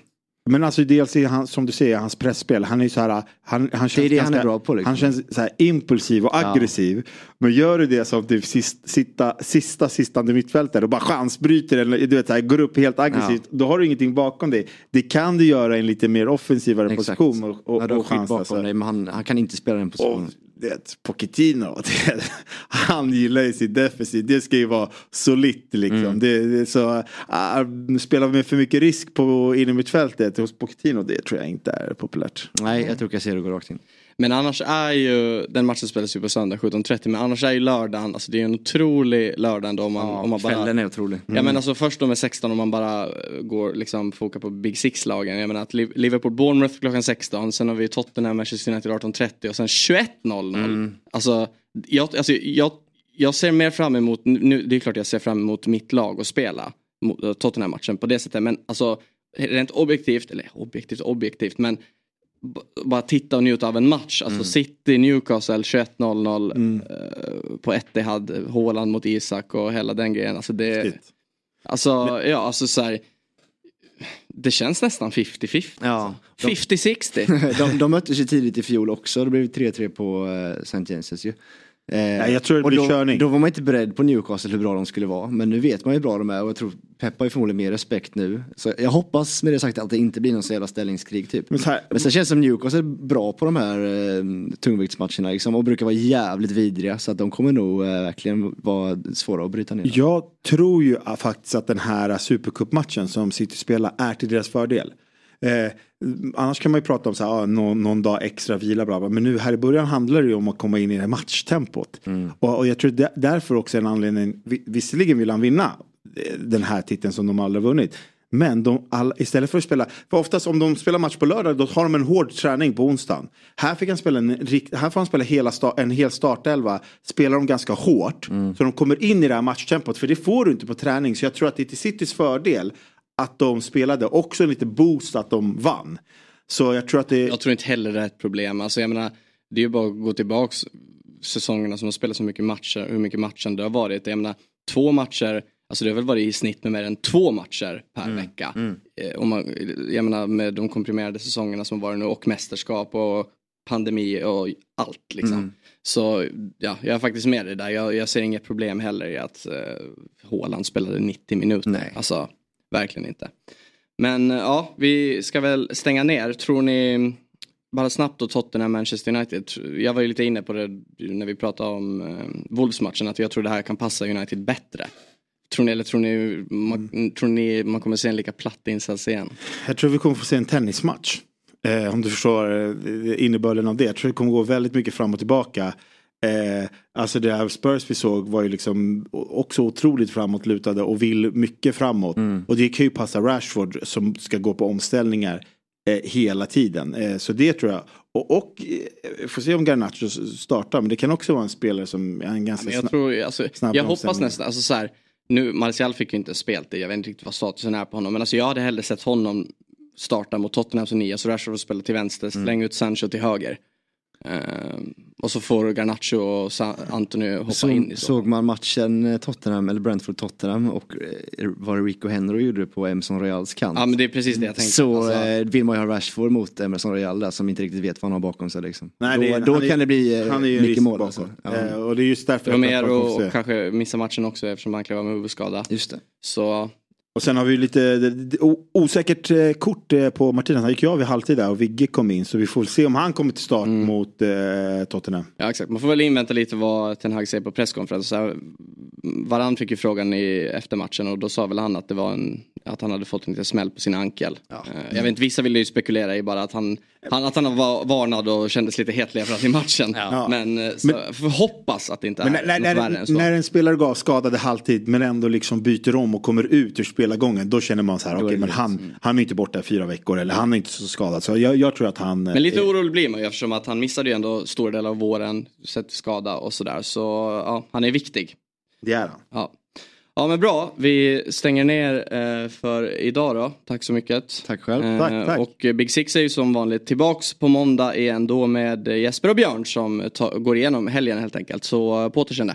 Speaker 7: Men alltså dels är han, som du säger, hans pressspel. Han är så här, han, han känns
Speaker 6: Det är det han
Speaker 7: ganska,
Speaker 6: är bra på, liksom.
Speaker 7: Han känns så här impulsiv och aggressiv. Men gör du det som typ sist, sista, sista sistande mittfältare och bara chansbryter eller du vet, så här, går upp helt aggressivt. Då har du ingenting bakom dig. Det kan du göra i en lite mer offensivare
Speaker 6: Exakt.
Speaker 7: position och, och,
Speaker 6: ja,
Speaker 7: och chansa.
Speaker 6: bakom
Speaker 7: så här.
Speaker 6: dig men han, han kan inte spela den
Speaker 7: Och det, Pochettino, *laughs* det, han gillar ju sitt defensiv. Det ska ju vara solitt liksom.
Speaker 6: Mm.
Speaker 7: Det, det, så, uh, spelar vi med för mycket risk på innermittfältet hos Pochettino, det tror jag inte är populärt.
Speaker 6: Nej, jag tror Casero går rakt in.
Speaker 5: Men annars är ju, den matchen spelas ju på söndag 17.30 men annars är ju lördagen, alltså det är en otrolig lördag ändå om man, om man bara
Speaker 6: Kvällen är otrolig.
Speaker 5: Ja men alltså först då med 16 om man bara eh, går liksom fokar på Big Six-lagen. Jag menar att Liv- Liverpool Bournemouth klockan 16, sen har vi Tottenham Manchester United 18.30 och sen 21.00. Alltså, jag, alltså jag, jag ser mer fram emot, nu, det är klart jag ser fram emot mitt lag att spela eh, Tottenham-matchen på det sättet men alltså rent objektivt, eller objektivt objektivt men bara titta och njuta av en match. Alltså City, Newcastle 21.00 eh, på Etihad, Haaland mot Isak och hela den grejen. Alltså det, Alltså, ja, alltså så här. Det känns nästan 50-50.
Speaker 6: Ja, de-
Speaker 5: 50-60. *laughs*
Speaker 6: de, de möttes ju tidigt i fjol också. Det blev 3-3 på uh, St. Jenses ju. Eh,
Speaker 7: jag tror det blir
Speaker 6: då,
Speaker 7: körning.
Speaker 6: Då var man inte beredd på Newcastle hur bra de skulle vara. Men nu vet man ju hur bra de är och jag tror Pep har ju förmodligen mer respekt nu. Så jag hoppas med det sagt att det inte blir någon så jävla ställningskrig typ.
Speaker 7: Men här,
Speaker 6: Men sen känns det som Newcastle är bra på de här eh, tungviktsmatcherna liksom, och brukar vara jävligt vidriga. Så att de kommer nog eh, verkligen vara svåra att bryta ner.
Speaker 7: Jag tror ju faktiskt att den här supercupmatchen som City spelar är till deras fördel. Eh, annars kan man ju prata om så här, ah, någon, någon dag extra vila bla bla. Men nu här i början handlar det ju om att komma in i det här matchtempot. Och, och jag tror det, därför också en anledning, vi- visserligen vill han vinna eh, den här titeln som de aldrig vunnit. Men de, all, istället för att spela, för oftast om de spelar match på lördag då har de en hård träning på onsdagen. Här, fick han spela en, här får han spela hela sta, en hel startelva, spelar de ganska hårt. Så de kommer in i det här matchtempot, för det får du inte på träning. Så jag tror att det är till Citys fördel att de spelade, också en liten boost att de vann. Så jag tror att det...
Speaker 5: Jag tror inte heller det är ett problem. Alltså jag menar, det är ju bara att gå tillbaks säsongerna som har spelat så mycket matcher, hur mycket matchen det har varit. Jag menar, två matcher, alltså det har väl varit i snitt med mer än två matcher per vecka. Eh, Om man, jag menar med de komprimerade säsongerna som har varit nu och mästerskap och pandemi och allt liksom. Så ja, jag är faktiskt med dig där. Jag, jag ser inget problem heller i att eh, Haaland spelade 90 minuter.
Speaker 6: Nej.
Speaker 5: Alltså, verkligen inte. Men eh, ja, vi ska väl stänga ner. Tror ni, bara snabbt då Tottenham Manchester United. Jag var ju lite inne på det när vi pratade om eh, Wolves-matchen att jag tror det här kan passa United bättre. Tror ni, eller tror ni, man, tror ni man kommer se en lika platt insats igen?
Speaker 7: Jag tror vi kommer få se en tennismatch. Eh, om du förstår eh, innebörden av det. Jag tror det kommer gå väldigt mycket fram och tillbaka. Eh, alltså det här Spurs vi såg var ju liksom också otroligt framåtlutade och vill mycket framåt. Och det kan ju passa Rashford som ska gå på omställningar eh, hela tiden. Eh, så det tror jag. Och, och eh, får se om Garnacho startar. Men det kan också vara en spelare som är en ganska
Speaker 5: Men jag tror, alltså,
Speaker 7: snabb
Speaker 5: jag hoppas nästan, alltså så här, nu Martial fick ju inte spelat det, jag vet inte riktigt vad statusen är på honom, men alltså jag hade hellre sett honom starta mot Tottenham som nia, så Rashford får spela till vänster, släng ut Sancho till höger. Ehm, och så får Garnacho och Anthony hoppa
Speaker 6: Så,
Speaker 5: in i så.
Speaker 6: såg man matchen eh, Tottenham, eller Brentford-Tottenham och eh, vad Rico Henry gjorde på Emerson Royals kant.
Speaker 5: Ja men det är precis det jag tänkte.
Speaker 6: så
Speaker 5: alltså,
Speaker 6: eh, vill man ju ha Rashford mot Emerson Royal där som inte riktigt vet vad han har bakom sig liksom.
Speaker 7: Nej,
Speaker 6: då
Speaker 7: det är-
Speaker 6: då
Speaker 7: han är-
Speaker 6: kan det bli eh,
Speaker 7: Han är ju en
Speaker 6: mycket mål.
Speaker 7: bakom.
Speaker 6: Alltså. Ja,
Speaker 7: Eh, och det är just därför
Speaker 5: Romero och kanske missa matchen också eftersom han klev av med huvudskada.
Speaker 6: just det.
Speaker 5: Så
Speaker 7: Och sen har vi lite osäkert eh, kort eh, på Martinez. Han gick ju av i halvtid där och Vigge kom in. Så vi får se om han kommer till start mot eh, Tottenham.
Speaker 5: Ja exakt, man får väl invänta lite vad Ten Hag säger på presskonferensen. Varann fick ju frågan i, efter matchen och då sa väl han att det var en, att han hade fått en liten smäll på sin ankel. Eh, Jag vet inte, vissa ville ju spekulera i bara att han, han, att han var varnad och kändes lite hetlevrad i matchen. Men, eh, så, får hoppas att det inte
Speaker 7: Men
Speaker 5: är
Speaker 7: när,
Speaker 5: något
Speaker 7: när,
Speaker 5: värre än så.
Speaker 7: när en spelare går skadad i halvtid men ändå liksom byter om och kommer ut ur spelargången. Då känner man så här, okej men han, han är inte borta i fyra veckor eller han är inte så skadad. Så jag, jag tror att han...
Speaker 5: Men lite
Speaker 7: eh,
Speaker 5: orolig blir man ju eftersom att han missade ju ändå stora delar av våren, sett skada och sådär. Så ja, han är viktig.
Speaker 7: Det är han.
Speaker 5: Ja. ja men bra, vi stänger ner eh, för idag då. Tack så mycket.
Speaker 6: Tack själv.
Speaker 5: Eh,
Speaker 7: Tack, tack.
Speaker 5: Och Big Six är ju som vanligt tillbaks på måndag igen då med Jesper och Björn som går igenom helgen helt enkelt. Så eh, på återseende.